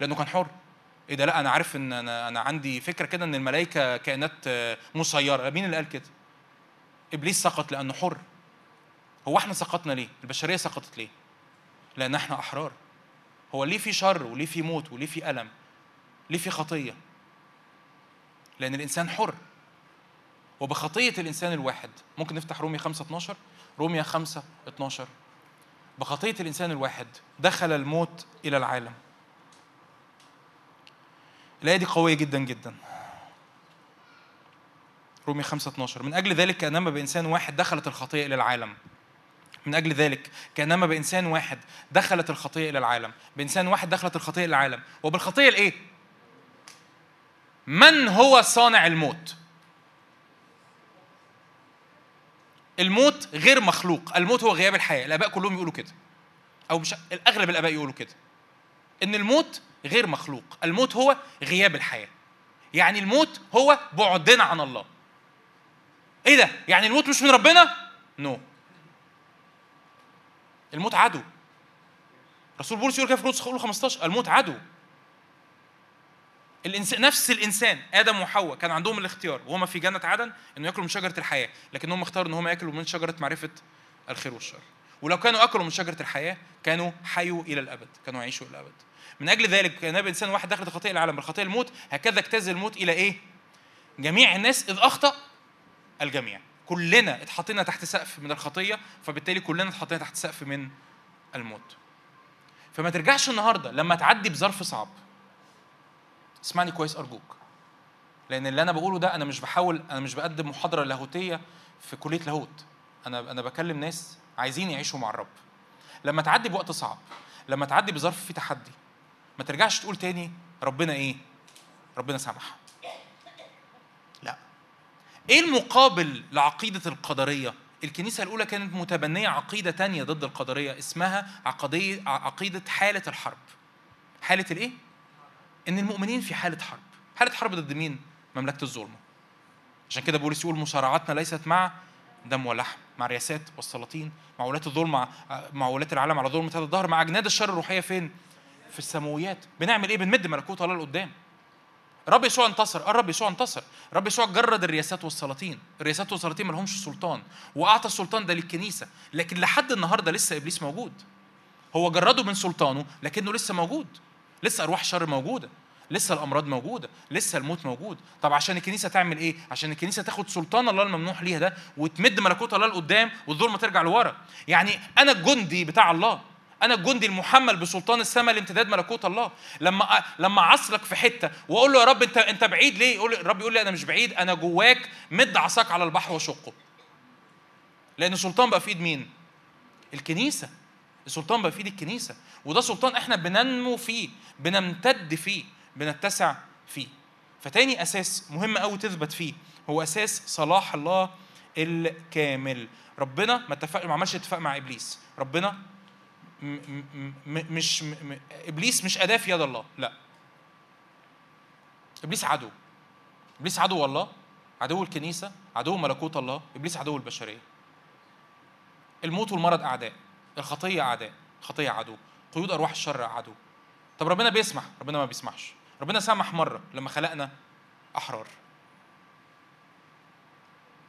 Speaker 1: لأنه كان حر. إيه ده؟ لأ أنا عارف إن أنا أنا عندي فكرة كده إن الملائكة كائنات مسيرة. مين اللي قال كده؟ إبليس سقط لأنه حر. هو إحنا سقطنا ليه؟ البشرية سقطت ليه؟ لأن إحنا أحرار. هو ليه في شر وليه في موت وليه في ألم؟ ليه في خطية؟ لأن الإنسان حر. وبخطية الإنسان الواحد ممكن نفتح روميا 5 12 روميا 5 12 بخطية الإنسان الواحد دخل الموت إلى العالم. الآية دي قوية جدا جدا. رومية 5 12 من أجل ذلك كأنما بإنسان واحد دخلت الخطية إلى العالم. من أجل ذلك كأنما بإنسان واحد دخلت الخطية إلى العالم. بإنسان واحد دخلت الخطية إلى العالم. وبالخطية الإيه؟ من هو صانع الموت؟ الموت غير مخلوق. الموت هو غياب الحياة. الآباء كلهم يقولوا كده. أو مش الأغلب الآباء يقولوا كده. إن الموت غير مخلوق. الموت هو غياب الحياة. يعني الموت هو بعدنا عن الله. إيه ده؟ يعني الموت مش من ربنا؟ نو no. الموت عدو. رسول بولس يقول كده في كورنثوس 15 الموت عدو. الانسان نفس الإنسان آدم وحواء كان عندهم الاختيار وهما في جنة عدن إنه يأكلوا من شجرة الحياة لكنهم اختاروا إن هم يأكلوا من شجرة معرفة الخير والشر. ولو كانوا أكلوا من شجرة الحياة كانوا حيوا إلى الأبد كانوا يعيشوا إلى الأبد. من أجل ذلك كان إنسان واحد دخل خطيه العالم بالخطيه الموت هكذا اجتاز الموت إلى إيه؟ جميع الناس إذ أخطأ الجميع. كلنا اتحطينا تحت سقف من الخطية فبالتالي كلنا اتحطينا تحت سقف من الموت. فما ترجعش النهارده لما تعدي بظرف صعب. اسمعني كويس أرجوك. لأن اللي أنا بقوله ده أنا مش بحاول أنا مش بقدم محاضرة لاهوتية في كلية لاهوت. أنا أنا بكلم ناس عايزين يعيشوا مع الرب. لما تعدي بوقت صعب لما تعدي بظرف فيه تحدي ما ترجعش تقول تاني ربنا إيه؟ ربنا سامح إيه المقابل لعقيدة القدرية الكنيسة الأولى كانت متبنية عقيدة تانية ضد القدرية اسمها عقدية عقيدة حالة الحرب. حالة الإيه؟ إن المؤمنين في حالة حرب. حالة حرب ضد مين؟ مملكة الظلمة. عشان كده بولس يقول مصارعاتنا ليست مع دم ولحم، مع رياسات والسلاطين، مع ولاة الظلم مع ولاة العالم على ظلمة هذا الظهر، مع أجناد الشر الروحية فين؟ في السماويات. بنعمل إيه؟ بنمد ملكوت الله لقدام. الرب يسوع انتصر الرب يسوع انتصر. الرب يسوع جرد الرياسات والسلاطين. الرياسات والسلاطين ما لهمش سلطان وأعطى السلطان ده للكنيسة لكن لحد النهارده لسه إبليس موجود. هو جرده من سلطانه لكنه لسه موجود. لسه أرواح الشر موجودة لسه الأمراض موجودة لسه الموت موجود. طب عشان الكنيسة تعمل إيه؟ عشان الكنيسة تاخد سلطان الله الممنوح ليها ده وتمد ملكوت الله لقدام والظلمة ترجع لورا. يعني أنا الجندي بتاع الله. أنا الجندي المحمل بسلطان السماء لامتداد ملكوت الله. لما لما اعصلك في حتة وأقول له يا رب أنت أنت بعيد ليه؟ يقول الرب يقول لي أنا مش بعيد أنا جواك مد عصاك على البحر وشقه. لأن السلطان بقى في إيد مين؟ الكنيسة. السلطان بقى في إيد الكنيسة. وده سلطان إحنا بننمو فيه بنمتد فيه بنتسع فيه. فتاني أساس مهم قوي تثبت فيه هو أساس صلاح الله الكامل. ربنا ما اتفق ما عملش اتفاق مع إبليس. ربنا مش م إبليس مش اداه في يد الله لا. إبليس عدو. إبليس عدو الله عدو الكنيسة عدو ملكوت الله إبليس عدو البشرية. الموت والمرض أعداء الخطية أعداء الخطيه عدو قيود أرواح الشر عدو. طب ربنا بيسمح ربنا ما بيسمحش. ربنا سمح مرة لما خلقنا أحرار.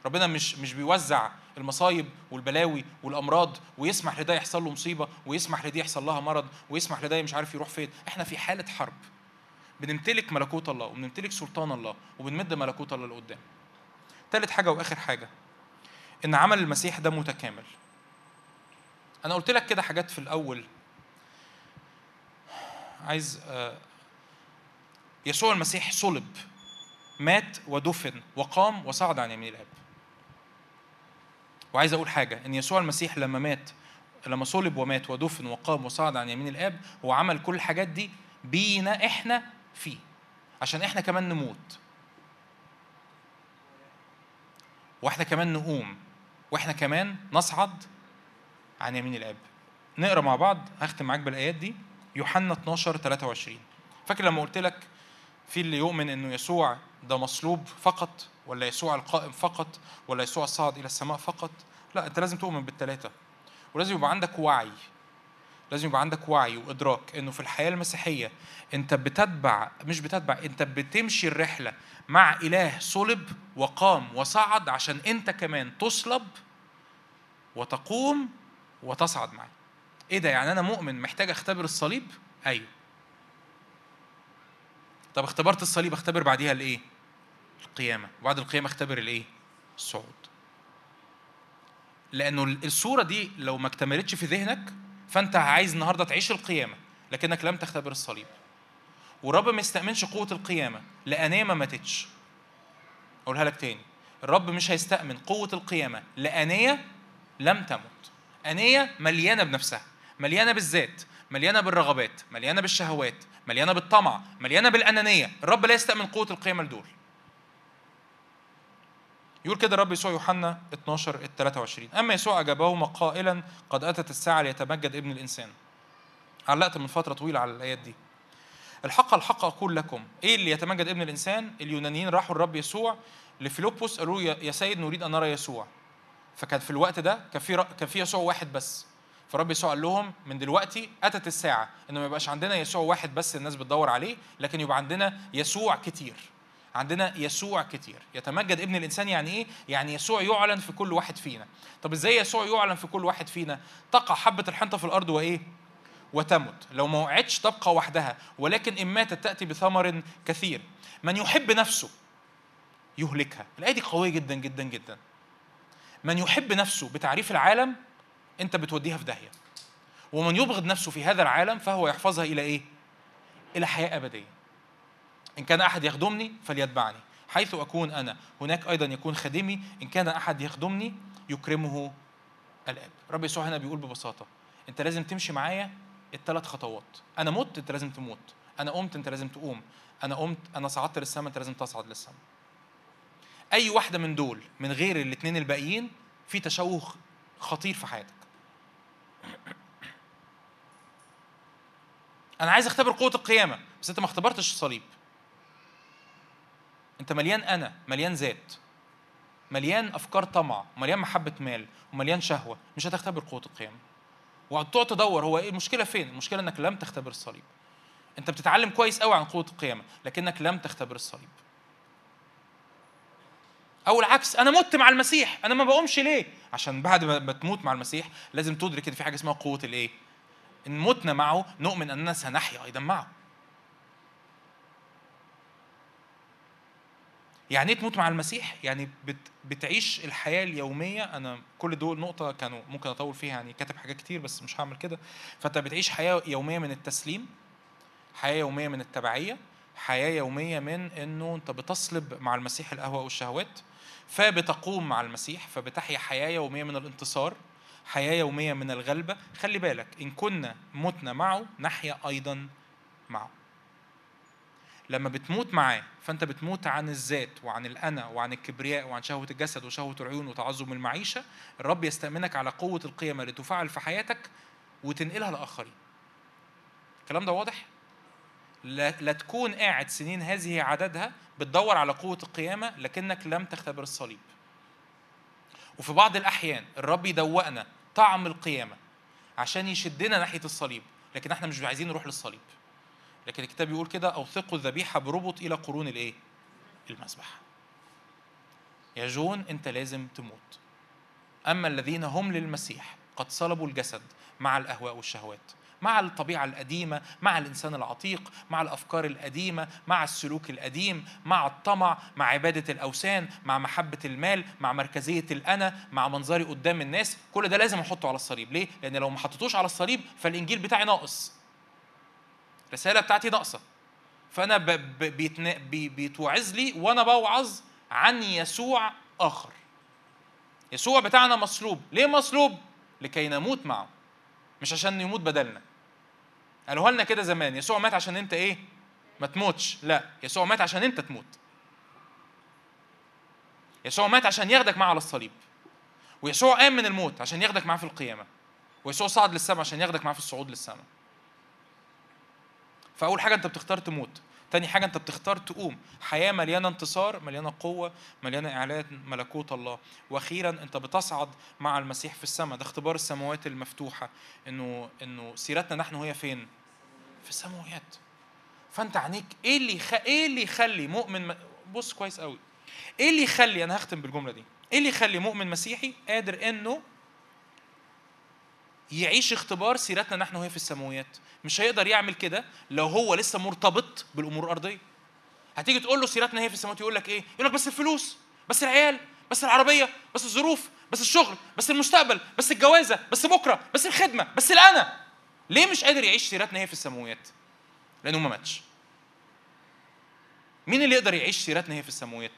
Speaker 1: ربنا مش مش بيوزع المصايب والبلاوي والأمراض ويسمح لده يحصل له مصيبة ويسمح لدي يحصل لها مرض ويسمح لده مش عارف يروح فين. إحنا في حالة حرب. بنمتلك ملكوت الله وبنمتلك سلطان الله وبنمد ملكوت الله لقدام. ثالث حاجة وآخر حاجة إن عمل المسيح ده متكامل. أنا قلت لك كده حاجات في الأول. عايز يسوع المسيح صلب مات ودفن وقام وصعد عن يمين الآب. وعايز أقول حاجة إن يسوع المسيح لما مات لما صلب ومات ودفن وقام وصعد عن يمين الآب هو عمل كل الحاجات دي بينا إحنا فيه عشان إحنا كمان نموت. وإحنا كمان نقوم وإحنا كمان نصعد عن يمين الآب. نقرأ مع بعض هختم معاك بالآيات دي يوحنا 12 23 فاكر لما قلت لك في اللي يؤمن إنه يسوع ده مصلوب فقط ولا يسوع القائم فقط ولا يسوع الصاعد إلى السماء فقط؟ لا أنت لازم تؤمن بالثلاثه ولازم يبقى عندك وعي. لازم يبقى عندك وعي وإدراك إنه في الحياة المسيحية أنت بتتبع مش بتتبع أنت بتمشي الرحلة مع إله صلب وقام وصعد عشان أنت كمان تصلب وتقوم وتصعد معي إيه ده؟ يعني أنا مؤمن محتاج أختبر الصليب؟ أيوه. طب اختبرت الصليب اختبر بعديها الإيه؟ القيامة. وبعد القيامة اختبر الإيه؟ الصعود. لأنه الصورة دي لو ما اكتملتش في ذهنك فأنت عايز النهارده تعيش القيامة لكنك لم تختبر الصليب. والرب ما يستأمنش قوة القيامة لأنية ما ماتتش. أقولها لك تاني. الرب مش هيستأمن قوة القيامة لأنية لم تمت أنية مليانة بنفسها مليانة بالذات مليانة بالرغبات مليانة بالشهوات مليانة بالطمع مليانة بالأنانية. الرب لا يستأمن قوة القيامة لدول. يقول كده الرب يسوع يوحنا 12 ال 23 أما يسوع اجابهما قائلا قد أتت الساعة ليتمجد ابن الإنسان. علقت من فترة طويلة على الآيات دي. الحق الحق أقول لكم. إيه اللي يتمجد ابن الإنسان؟ اليونانيين راحوا الرب يسوع. لفيلبس قالوا له يا سيد نريد أن نرى يسوع. فكان في الوقت ده كان في كان في يسوع واحد بس. فالرب يسوع قال لهم من دلوقتي أتت الساعة. إنه ما يبقاش عندنا يسوع واحد بس الناس بتدور عليه لكن يبقى عندنا يسوع كتير. عندنا يسوع كتير. يتمجد ابن الإنسان يعني إيه؟ يعني يسوع يعلن في كل واحد فينا. طب إزاي يسوع يعلن في كل واحد فينا؟ تقع حبة الحنطة في الأرض وإيه؟ وتمت لو ما وقعتش تبقى وحدها ولكن إن ماتت تأتي بثمر كثير. من يحب نفسه يهلكها. الآية دي قوية جدا جدا جدا. من يحب نفسه بتعريف العالم انت بتوديها في داهية. ومن يبغض نفسه في هذا العالم فهو يحفظها إلى إيه؟ إلى حياة أبدية. إن كان أحد يخدمني فليتبعني حيث أكون أنا. هناك أيضا يكون خادمي إن كان أحد يخدمني يكرمه الآب. رب يسوع هنا بيقول ببساطة أنت لازم تمشي معايا الثلاث خطوات. أنا مت أنت لازم تموت. أنا قمت أنت لازم تقوم. أنا قمت أنا صعدت للسماء أنت لازم تصعد للسماء. أي واحدة من دول من غير الاثنين الباقيين في تشوه خطير في حياتك. أنا عايز أختبر قوة القيامة بس أنت ما اختبرتش الصليب أنت مليان أنا مليان ذات مليان أفكار طمع مليان محبة مال ومليان شهوة. مش هتختبر قوة القيامة. وهتقعد تدور هو إيه المشكلة فين؟ المشكلة إنك لم تختبر الصليب. أنت بتتعلم كويس قوي عن قوة القيامة لكنك لم تختبر الصليب. أو العكس أنا مت مع المسيح. أنا ما بقومش ليه؟ عشان بعد ما تموت مع المسيح لازم تدرك إن في حاجة اسمها قوة الإيه؟ إن متنا معه نؤمن أننا سنحيا أيضا معه. يعني إيه تموت مع المسيح؟ يعني بت بتعيش الحياة اليومية. أنا كل دول نقطة كانوا ممكن أطول فيها يعني كاتب حاجات كتير بس مش هعمل كده. فأنت بتعيش حياة يومية من التسليم حياة يومية من التبعية حياة يومية من إنه أنت بتصلب مع المسيح الاهواء والشهوات. فبتقوم مع المسيح فبتحيا حياة يومية من الانتصار حياة يومية من الغلبة. خلي بالك إن كنا متنا معه نحيا أيضا معه. لما بتموت معاه فأنت بتموت عن الذات وعن الأنا وعن الكبرياء وعن شهوة الجسد وشهوة العيون وتعظم المعيشة. الرب يستأمنك على قوة القيمه لتفعل في حياتك وتنقلها لآخرين. الكلام ده واضح؟ لا, تكون قاعد سنين هذه عددها بتدور على قوة القيامة لكنك لم تختبر الصليب. وفي بعض الأحيان الرب يدوقنا طعم القيامة عشان يشدنا ناحية الصليب لكن إحنا مش عايزين نروح للصليب. لكن الكتاب بيقول كده أوثقوا الذبيحة بربط إلى قرون الإيه؟ المذبح يا جون أنت لازم تموت. أما الذين هم للمسيح قد صلبوا الجسد مع الأهواء والشهوات. مع الطبيعة القديمة مع الإنسان العتيق مع الأفكار القديمة مع السلوك القديم مع الطمع مع عبادة الأوثان مع محبة المال مع مركزية الأنا مع منظري قدام الناس. كل ده لازم أحطه على الصليب. ليه؟ لأن لو ما حطيتوش على الصليب فالإنجيل بتاعي ناقص. الرسالة بتاعتي ناقصة. فأنا بيتوعظ لي وأنا بوعظ عن يسوع آخر. يسوع بتاعنا مصلوب. ليه مصلوب؟ لكي نموت معه. مش عشان يموت بدلنا. قالوها لنا كده زمان يسوع مات عشان انت إيه؟ ما تموتش. لا يسوع مات عشان انت تموت. يسوع مات عشان ياخدك معاه على الصليب. ويسوع قام من الموت عشان ياخدك معاه في القيامة. ويسوع صعد للسماء عشان ياخدك معاه في الصعود للسماء. فأول حاجة أنت بتختار تموت. تاني حاجة أنت بتختار تقوم. حياة مليانة انتصار مليانة قوة مليانة إعلان ملكوت الله. وأخيرا أنت بتصعد مع المسيح في السماء. ده اختبار السماوات المفتوحة. إنه إنه سيرتنا نحن هي فين؟ في السماوات. فأنت عينيك إيه اللي خ... إيه اللي يخلي مؤمن بص كويس قوي إيه اللي يخلي أنا هختم بالجملة دي. إيه اللي يخلي مؤمن مسيحي قادر إنه يعيش اختبار سيرتنا نحن وهي في السماويات. مش هيقدر يعمل كده لو هو لسه مرتبط بالأمور الأرضية. هتيجي تقول له سيرتنا هي في السماوات يقول لك إيه؟ يقول لك بس الفلوس بس العيال بس العربية بس الظروف بس الشغل بس المستقبل بس الجوازة بس بكرة بس الخدمة بس الأنا. ليه مش قادر يعيش سيرتنا هي في السماويات؟ لأنه ما ماتش. مين اللي يقدر يعيش سيرتنا هي في السماويات؟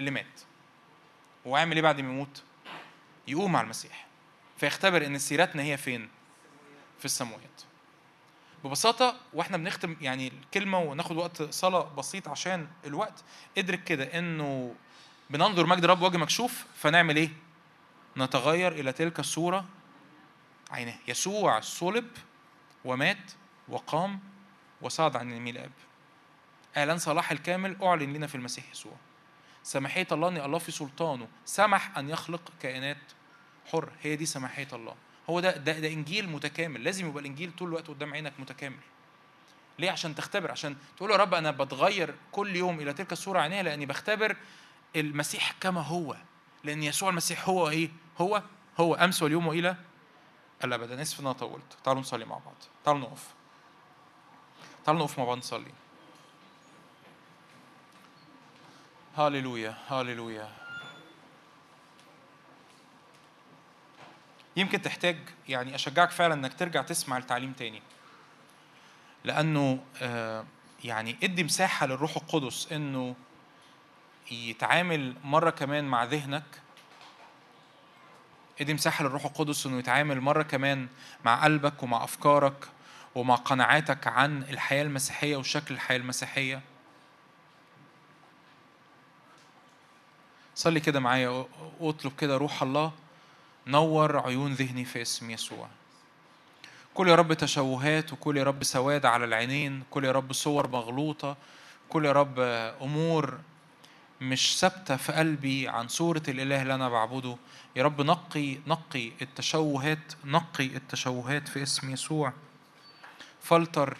Speaker 1: اللي مات. وعامل إيه بعد ما يموت؟ يقوم مع المسيح. فيختبر إن سيرتنا هي فين؟ في السماوات ببساطة وإحنا بنختم يعني الكلمة وناخد وقت صلاة بسيط عشان الوقت ادرك كده إنه بننظر مجد رب وجه مكشوف فنعمل إيه؟ نتغير إلى تلك الصورة عيناه. يسوع صلب ومات وقام وصعد عن يمين الآب. اعلان صلاح الكامل أعلن لنا في المسيح يسوع. سماحيه الله ان الله في سلطانه. سمح أن يخلق كائنات حر هي دي سماحية الله. هو ده ده, ده إنجيل متكامل. لازم يبقى الإنجيل طول الوقت قدام عينك متكامل. ليه؟ عشان تختبر عشان تقول يا رب أنا بتغير كل يوم إلى تلك الصورة عينيها لأني بختبر المسيح كما هو. لأن يسوع المسيح هو إيه؟ هو هو أمس واليوم وإلى الأبد. أنا آسف إن أنا طولت. تعالوا نصلي مع بعض. تعالوا نقف. تعالوا نقف مع بعض نصلي. هاليلويا هاليلويا. يمكن تحتاج يعني أشجعك فعلا إنك ترجع تسمع التعليم تاني. لأنه آه، يعني ادي مساحة للروح القدس إنه يتعامل مرة كمان مع ذهنك. ادي مساحة للروح القدس إنه يتعامل مرة كمان مع قلبك ومع أفكارك ومع قناعاتك عن الحياة المسيحية وشكل الحياة المسيحية. صلي كده معايا واطلب كده روح الله. نور عيون ذهني في اسم يسوع. كل يا رب تشوهات وكل يا رب سواد على العينين كل يا رب صور مغلوطة كل يا رب أمور مش ثابتة في قلبي عن صورة الإله اللي أنا بعبده. يا رب نقي نقي التشوهات نقي التشوهات في اسم يسوع. فلتر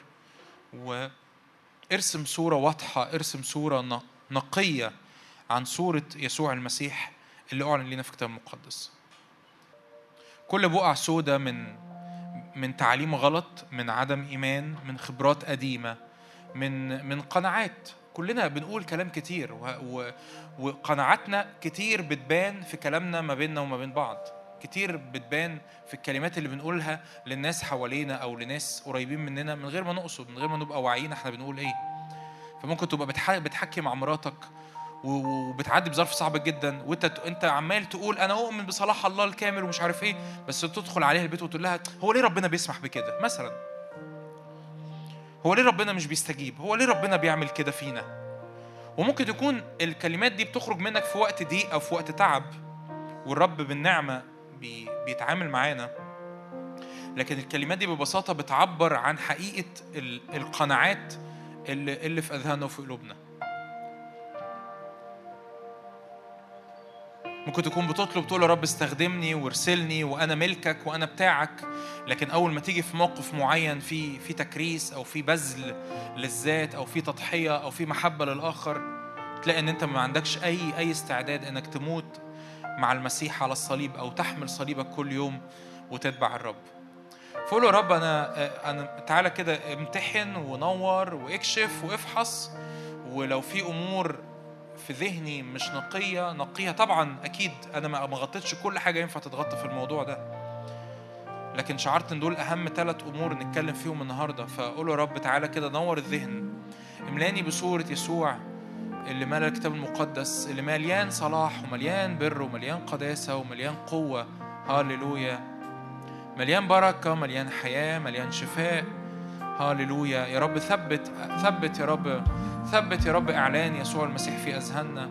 Speaker 1: وارسم صورة واضحة ارسم صورة نقية عن صورة يسوع المسيح اللي أعلن لنا في الكتاب المقدس. كل بقع سودة من من تعليم غلط من عدم إيمان من خبرات قديمة من من قناعات. كلنا بنقول كلام كتير وقناعاتنا كتير بتبان في كلامنا ما بيننا وما بين بعض. كتير بتبان في الكلمات اللي بنقولها للناس حوالينا أو لناس قريبين مننا من غير ما نقصد من غير ما نبقى واعيين إحنا بنقول إيه. فممكن تبقى بتحكي مع مراتك وبتعدي بظرف صعب جدا. وأنت أنت عمال تقول أنا أؤمن بصلاح الله الكامل ومش عارف إيه بس تدخل عليها البيت وتقول لها هو ليه ربنا بيسمح بكده؟ مثلا. هو ليه ربنا مش بيستجيب؟ هو ليه ربنا بيعمل كده فينا؟ وممكن تكون الكلمات دي بتخرج منك في وقت ضيق أو في وقت تعب والرب بالنعمة بي بيتعامل معانا. لكن الكلمات دي ببساطة بتعبر عن حقيقة القناعات اللي, اللي في أذهاننا وفي قلوبنا. ممكن تكون بتطلب تقول يا رب استخدمني وارسلني وأنا ملكك وأنا بتاعك. لكن أول ما تيجي في موقف معين في في تكريس أو في بذل للذات أو في تضحية أو في محبة للآخر تلاقي إن أنت ما عندكش أي أي استعداد إنك تموت مع المسيح على الصليب أو تحمل صليبك كل يوم وتتبع الرب. فقول يا رب أنا أنا تعالى كده امتحن ونور وإكشف وافحص ولو في أمور في ذهني مش نقية. نقية طبعا أكيد أنا ما غطيتش كل حاجة ينفع تتغطى في الموضوع ده. لكن شعرت إن دول أهم ثلاث أمور نتكلم فيهم النهاردة. فأقول يا رب تعالى كده نور الذهن. املاني بصورة يسوع اللي مال الكتاب المقدس اللي مليان صلاح ومليان بر ومليان قداسة ومليان قوة. هاليلويا مليان بركة مليان حياة مليان شفاء. هاليلويا. يا رب ثبت ثبت يا رب ثبت يا رب إعلان يسوع المسيح في أذهاننا.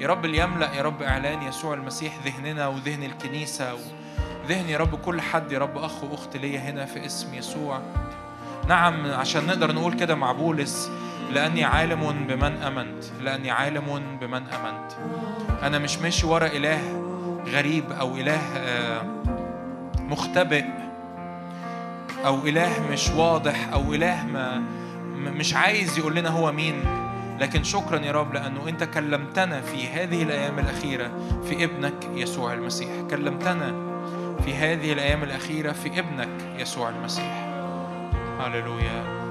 Speaker 1: يا رب ليملأ يا رب إعلان يسوع المسيح ذهننا وذهن الكنيسة وذهن يا رب كل حد يا رب أخ وأخت ليا هنا في اسم يسوع. نعم عشان نقدر نقول كده مع بولس لأني عالم بمن أمنت لأني عالم بمن أمنت. أنا مش ماشي ورا إله غريب أو إله آه، مختبئ. أو إله مش واضح أو إله ما مش عايز يقول لنا هو مين. لكن شكرا يا رب لأنه أنت كلمتنا في هذه الأيام الأخيرة في ابنك يسوع المسيح. كلمتنا في هذه الأيام الأخيرة في ابنك يسوع المسيح. هللويا.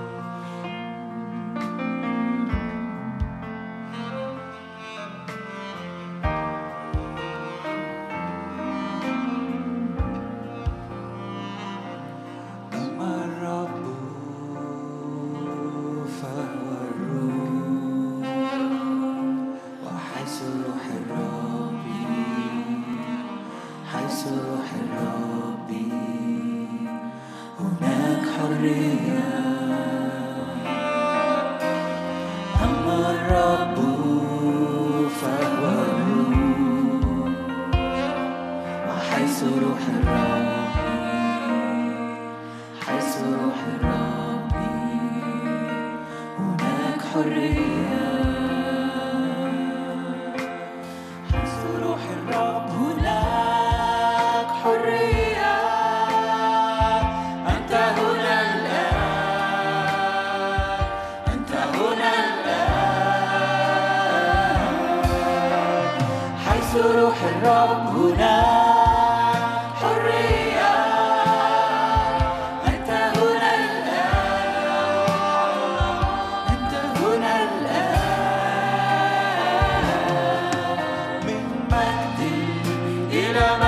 Speaker 2: إلى مجد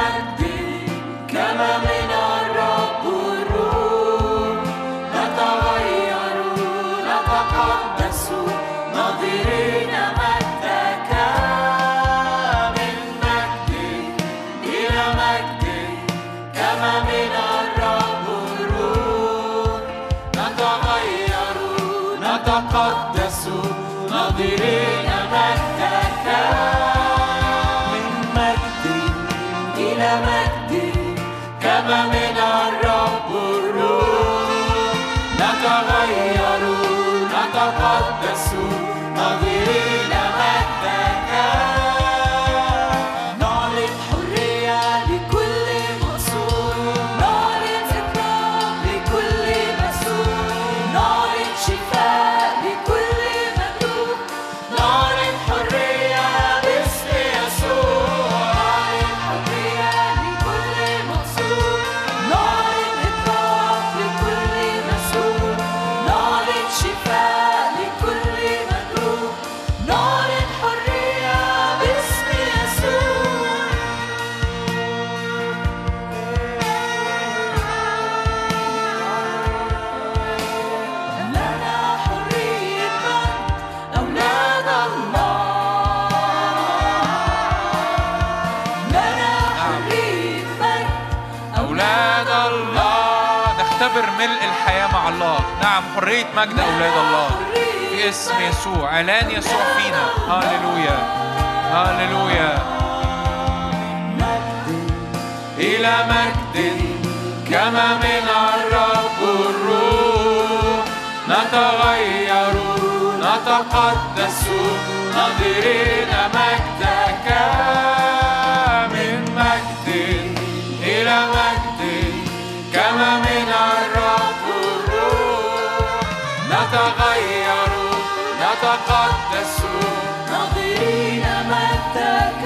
Speaker 2: حرية مجد أولاد الله.
Speaker 1: في اسم يسوع. إعلان يسوع فينا. هللويا. هللويا. إلى مجد. كما من الرب الروح. نتغير. نتقدس. ناظرين مجدك. من مجد. إلى مجد. نتغير نتقدس.
Speaker 2: ناظرين مجدك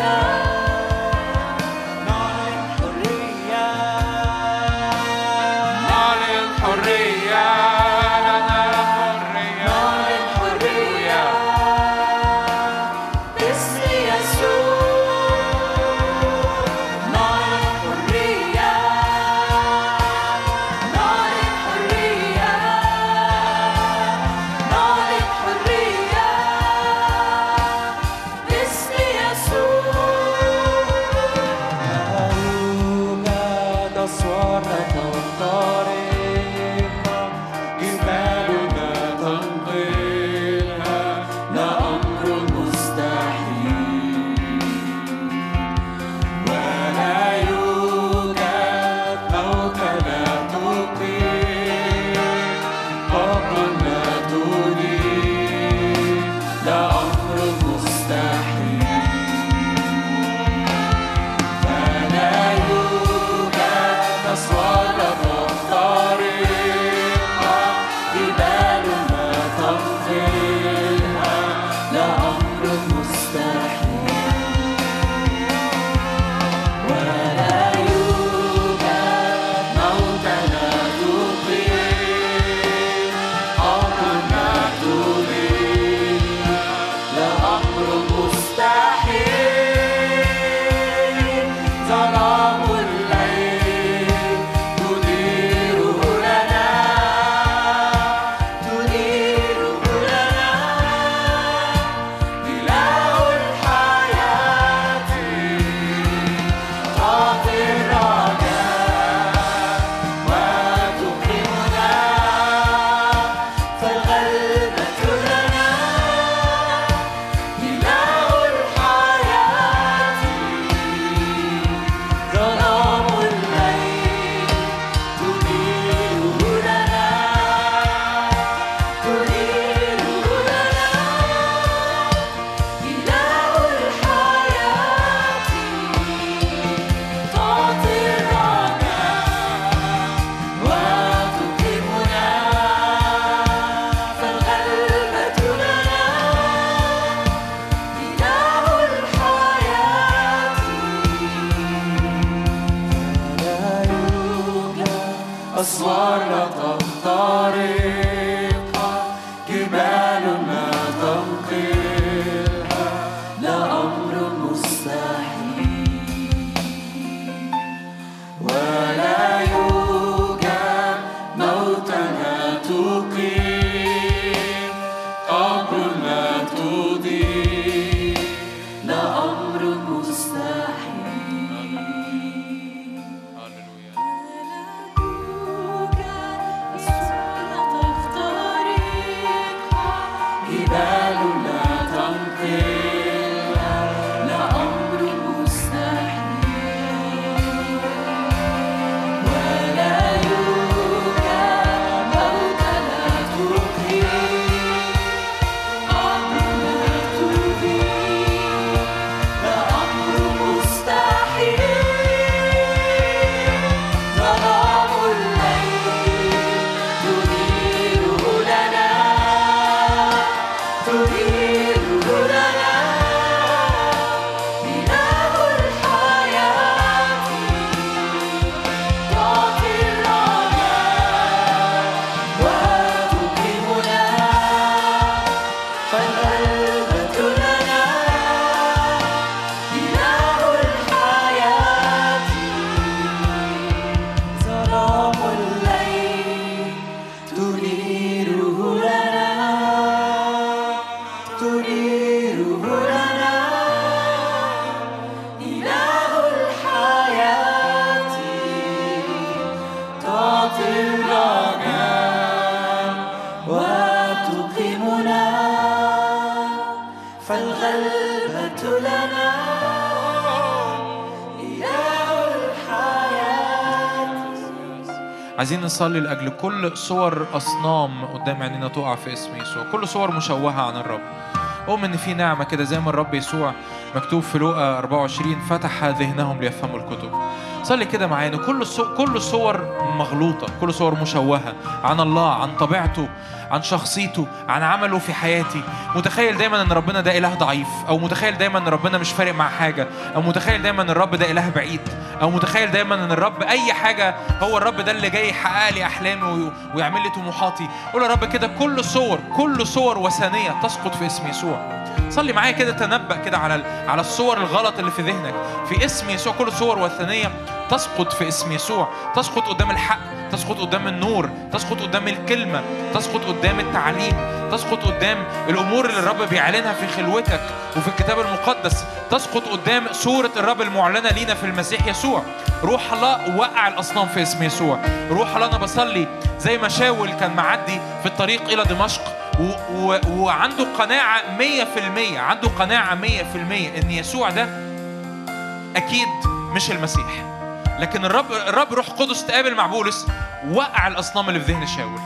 Speaker 1: عايزين نصلي لأجل كل صور أصنام قدام عينينا تقع في اسم يسوع. كل صور مشوهة عن الرب. أؤمن إن في نعمة كده زي ما الرب يسوع مكتوب في لوقا 24 فتح ذهنهم ليفهموا الكتب. صلي كده معانا كل كل صور مغلوطة كل صور مشوهة عن الله عن طبيعته عن شخصيته عن عمله في حياتي. متخيل دايما إن ربنا ده إله ضعيف أو متخيل دايما إن ربنا مش فارق مع حاجة أو متخيل دايما إن الرب ده إله بعيد. أو متخيل دايما إن الرب أي حاجة هو الرب ده اللي جاي يحقق لي أحلامي وي- ويعمل لي طموحاتي. قول يا رب كده كل صور كل صور وثنية تسقط في اسم يسوع. صلي معايا كده تنبأ كده على على الصور الغلط اللي في ذهنك. في اسم يسوع كل صور وثنية تسقط في اسم يسوع. تسقط قدام الحق تسقط قدام النور تسقط قدام الكلمة تسقط قدام التعليم تسقط قدام الأمور اللي الرب بيعلنها في خلوتك وفي الكتاب المقدس. تسقط قدام صورة الرب المعلنة لينا في المسيح يسوع. روح الله وقع الأصنام في اسم يسوع. روح الله أنا بصلي زي ما شاول كان معدي في الطريق إلى دمشق وعنده قناعة مية في المية عنده قناعة مية في المية إن يسوع ده أكيد مش المسيح. لكن الرب الرب روح قدس تقابل مع بولس وقع الأصنام اللي في ذهن شاول.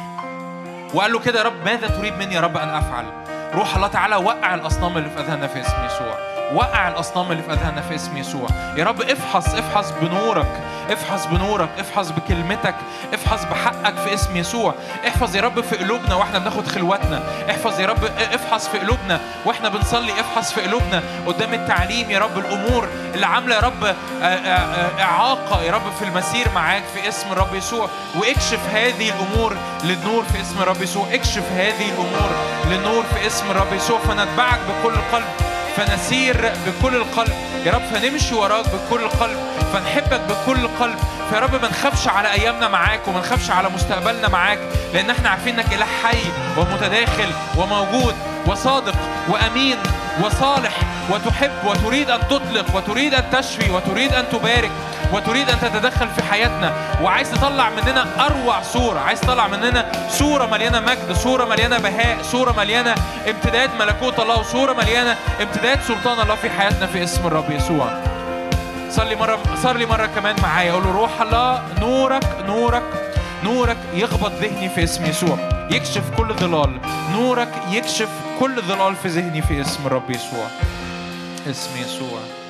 Speaker 1: وقال له كده يا رب ماذا تريد مني يا رب أن أفعل؟ روح الله تعالى وقع الأصنام اللي في أذهاننا في اسم يسوع. وقع الأصنام اللي في اذهاننا في اسم يسوع. يا رب افحص افحص بنورك افحص بنورك افحص بكلمتك افحص بحقك في اسم يسوع. احفظ يا رب في قلوبنا وإحنا بناخد خلوتنا. احفظ يا رب افحص في قلوبنا وإحنا بنصلي. افحص في قلوبنا قدام التعليم يا رب الأمور اللي عاملة يا رب آه، آه، آه، إعاقة يا رب في المسير معاك في اسم الرب يسوع. واكشف هذه الأمور للنور في اسم الرب يسوع. اكشف هذه الأمور للنور في اسم الرب يسوع. فنتبعك بكل قلب. فنسير بكل القلب. يا رب فنمشي وراك بكل القلب فنحبك بكل القلب. فيا رب ما نخافش على أيامنا معاك وما نخافش على مستقبلنا معاك لأن إحنا عارفين إنك إله حي ومتداخل وموجود وصادق وأمين وصالح. وتحب وتريد أن تطلق وتريد أن تشفي وتريد أن تبارك وتريد أن تتدخل في حياتنا وعايز تطلع مننا أروع صورة عايز تطلع مننا صورة مليانة مجد صورة مليانة بهاء صورة مليانة امتداد ملكوت الله وصورة مليانة امتداد سلطان الله في حياتنا في اسم الرب يسوع. صلي مرة صلي مرة كمان معايا قول روح الله نورك نورك نورك يخبط ذهني في اسم يسوع. يكشف كل ظلال نورك يكشف كل ظلال في ذهني في اسم الرب يسوع. اسم يسوع.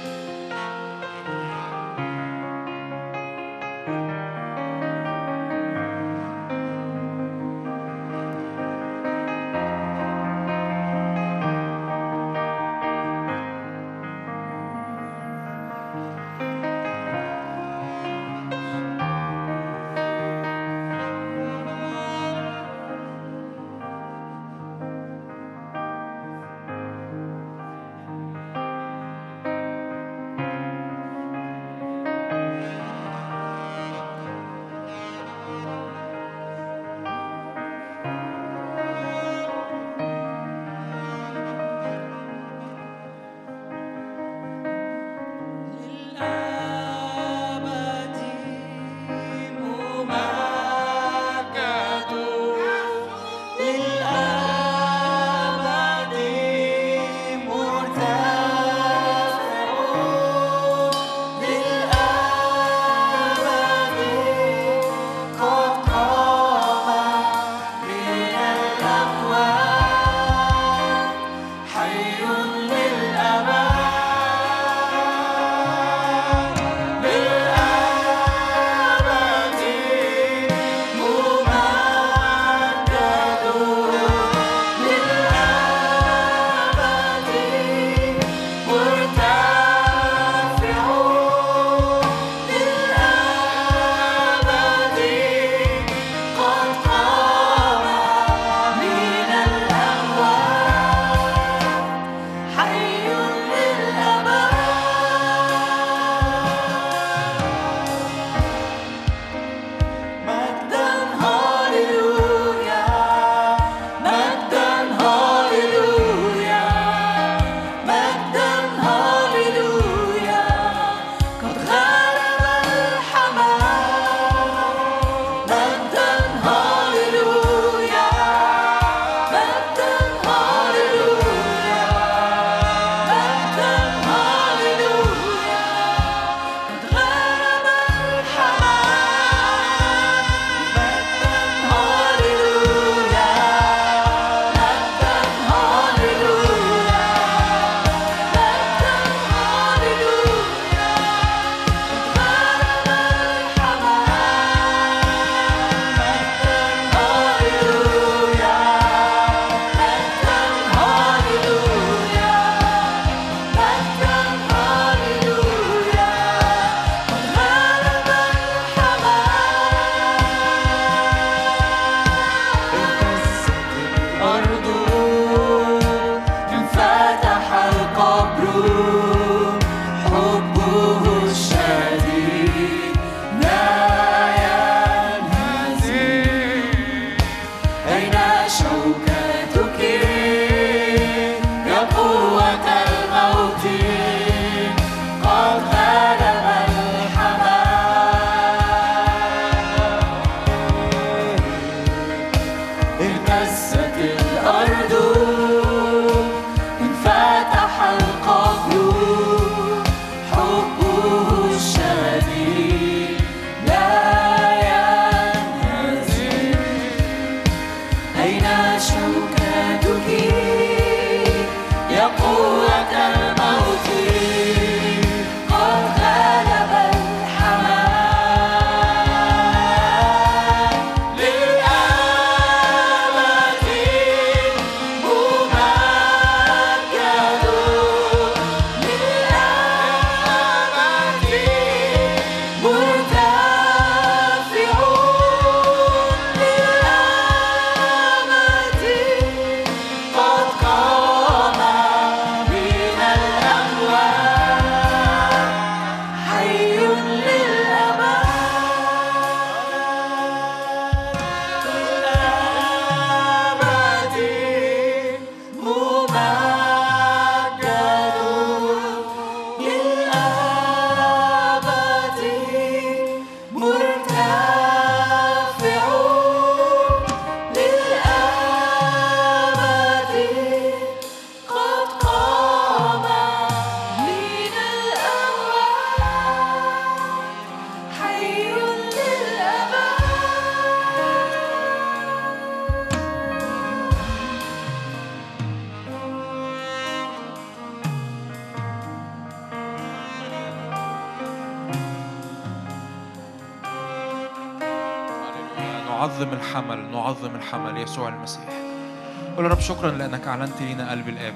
Speaker 2: شكرا لأنك أعلنت لنا قلب الآب.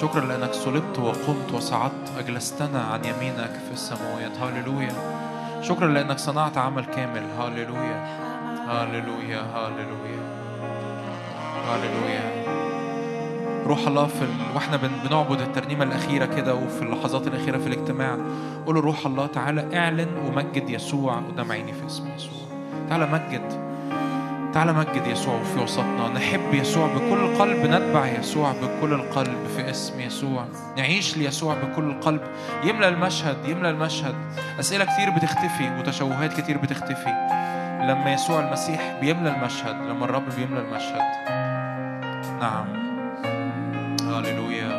Speaker 2: شكرا لأنك صلبت وقمت وصعدت أجلستنا عن يمينك في السماوات. هاليلويا شكرا لأنك صنعت عمل كامل. هاليلويا هاليلويا هاليلويا هاليلويا روح الله في ال... وإحنا بن... بنعبد الترنيمة الأخيرة كده وفي اللحظات الأخيرة في الاجتماع. قول روح الله تعالى اعلن ومجد يسوع قدام عيني في اسم يسوع. تعالى مجد. تعالى مجد يسوع في وسطنا. نحب يسوع بكل قلب نتبع يسوع بكل القلب في اسم يسوع. نعيش ليسوع بكل القلب يملى المشهد يملى المشهد. أسئلة كتير بتختفي وتشوهات كتير بتختفي. لما يسوع المسيح بيملى المشهد لما الرب بيملى المشهد. نعم. هاليلويا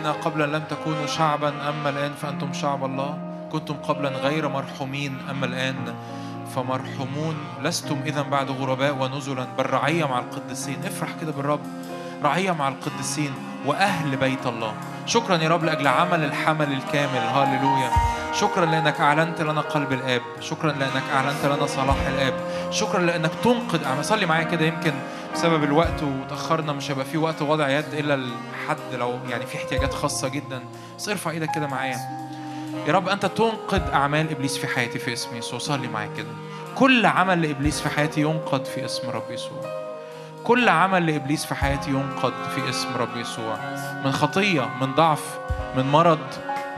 Speaker 1: الذين قبلا لم تكونوا شعبا أما الآن فأنتم شعب الله؟ كنتم قبلا غير مرحومين أما الآن؟ فمرحومون لستم إذا بعد غرباء ونزلا. بل رعية مع القديسين. افرح كده بالرب. رعية مع القديسين وأهل بيت الله. شكرا يا رب لأجل عمل الحمل الكامل. هاللويا. شكرا لأنك أعلنت لنا قلب الآب. شكرا لأنك أعلنت لنا صلاح الآب. شكرا لأنك تنقذ صلي معايا كده يمكن بسبب الوقت وتأخرنا مش هيبقى في وقت وضع يد إلا لحد لو يعني في احتياجات خاصة جدا. بس ارفع إيدك كده معايا. يا رب أنت تنقذ أعمال إبليس في حياتي في اسم يسوع. صلي معايا كده. كل عمل لإبليس في حياتي ينقذ في اسم رب يسوع. كل عمل لإبليس في حياتي ينقذ في اسم رب يسوع. من خطية من ضعف من مرض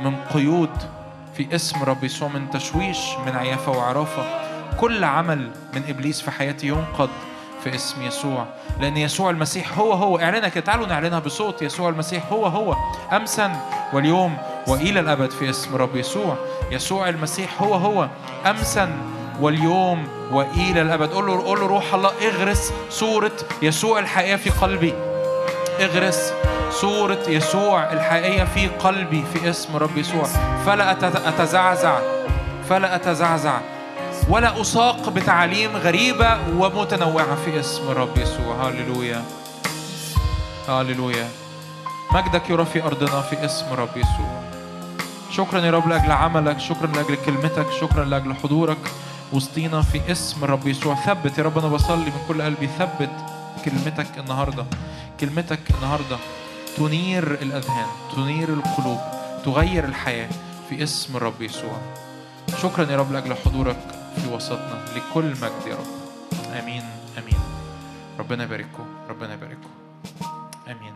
Speaker 1: من قيود في اسم رب يسوع. من تشويش من عيافة وعرافة. كل عمل من إبليس في حياتي ينقذ في اسم يسوع. لأن يسوع المسيح هو هو. اعلنها كده. تعالوا نعلنها بصوت. يسوع المسيح هو هو. أمسا واليوم وإلى الأبد في اسم رب يسوع. يسوع المسيح هو هو. أمسا واليوم وإلى الأبد. قول له قول له روح الله اغرس صورة يسوع الحقيقية في قلبي. اغرس صورة يسوع الحقيقية في قلبي في اسم رب يسوع. فلا أت- أتزعزع. فلا أتزعزع. ولا أساق بتعاليم غريبة ومتنوعة في اسم رب يسوع. هاللويا هاللويا مجدك يرى في أرضنا في اسم رب يسوع. شكرا يا رب لأجل عملك شكرا لأجل كلمتك شكرا لأجل حضورك وسطينا في اسم الرب يسوع. ثبت يا رب أنا بصلي من كل قلبي. ثبت كلمتك النهاردة. كلمتك النهاردة تنير الأذهان تنير القلوب تغير الحياة في اسم الرب يسوع. شكرا يا رب لأجل حضورك. في وسطنا لكل مجد يا رب. آمين آمين. ربنا يبارككم ربنا يبارككم. آمين.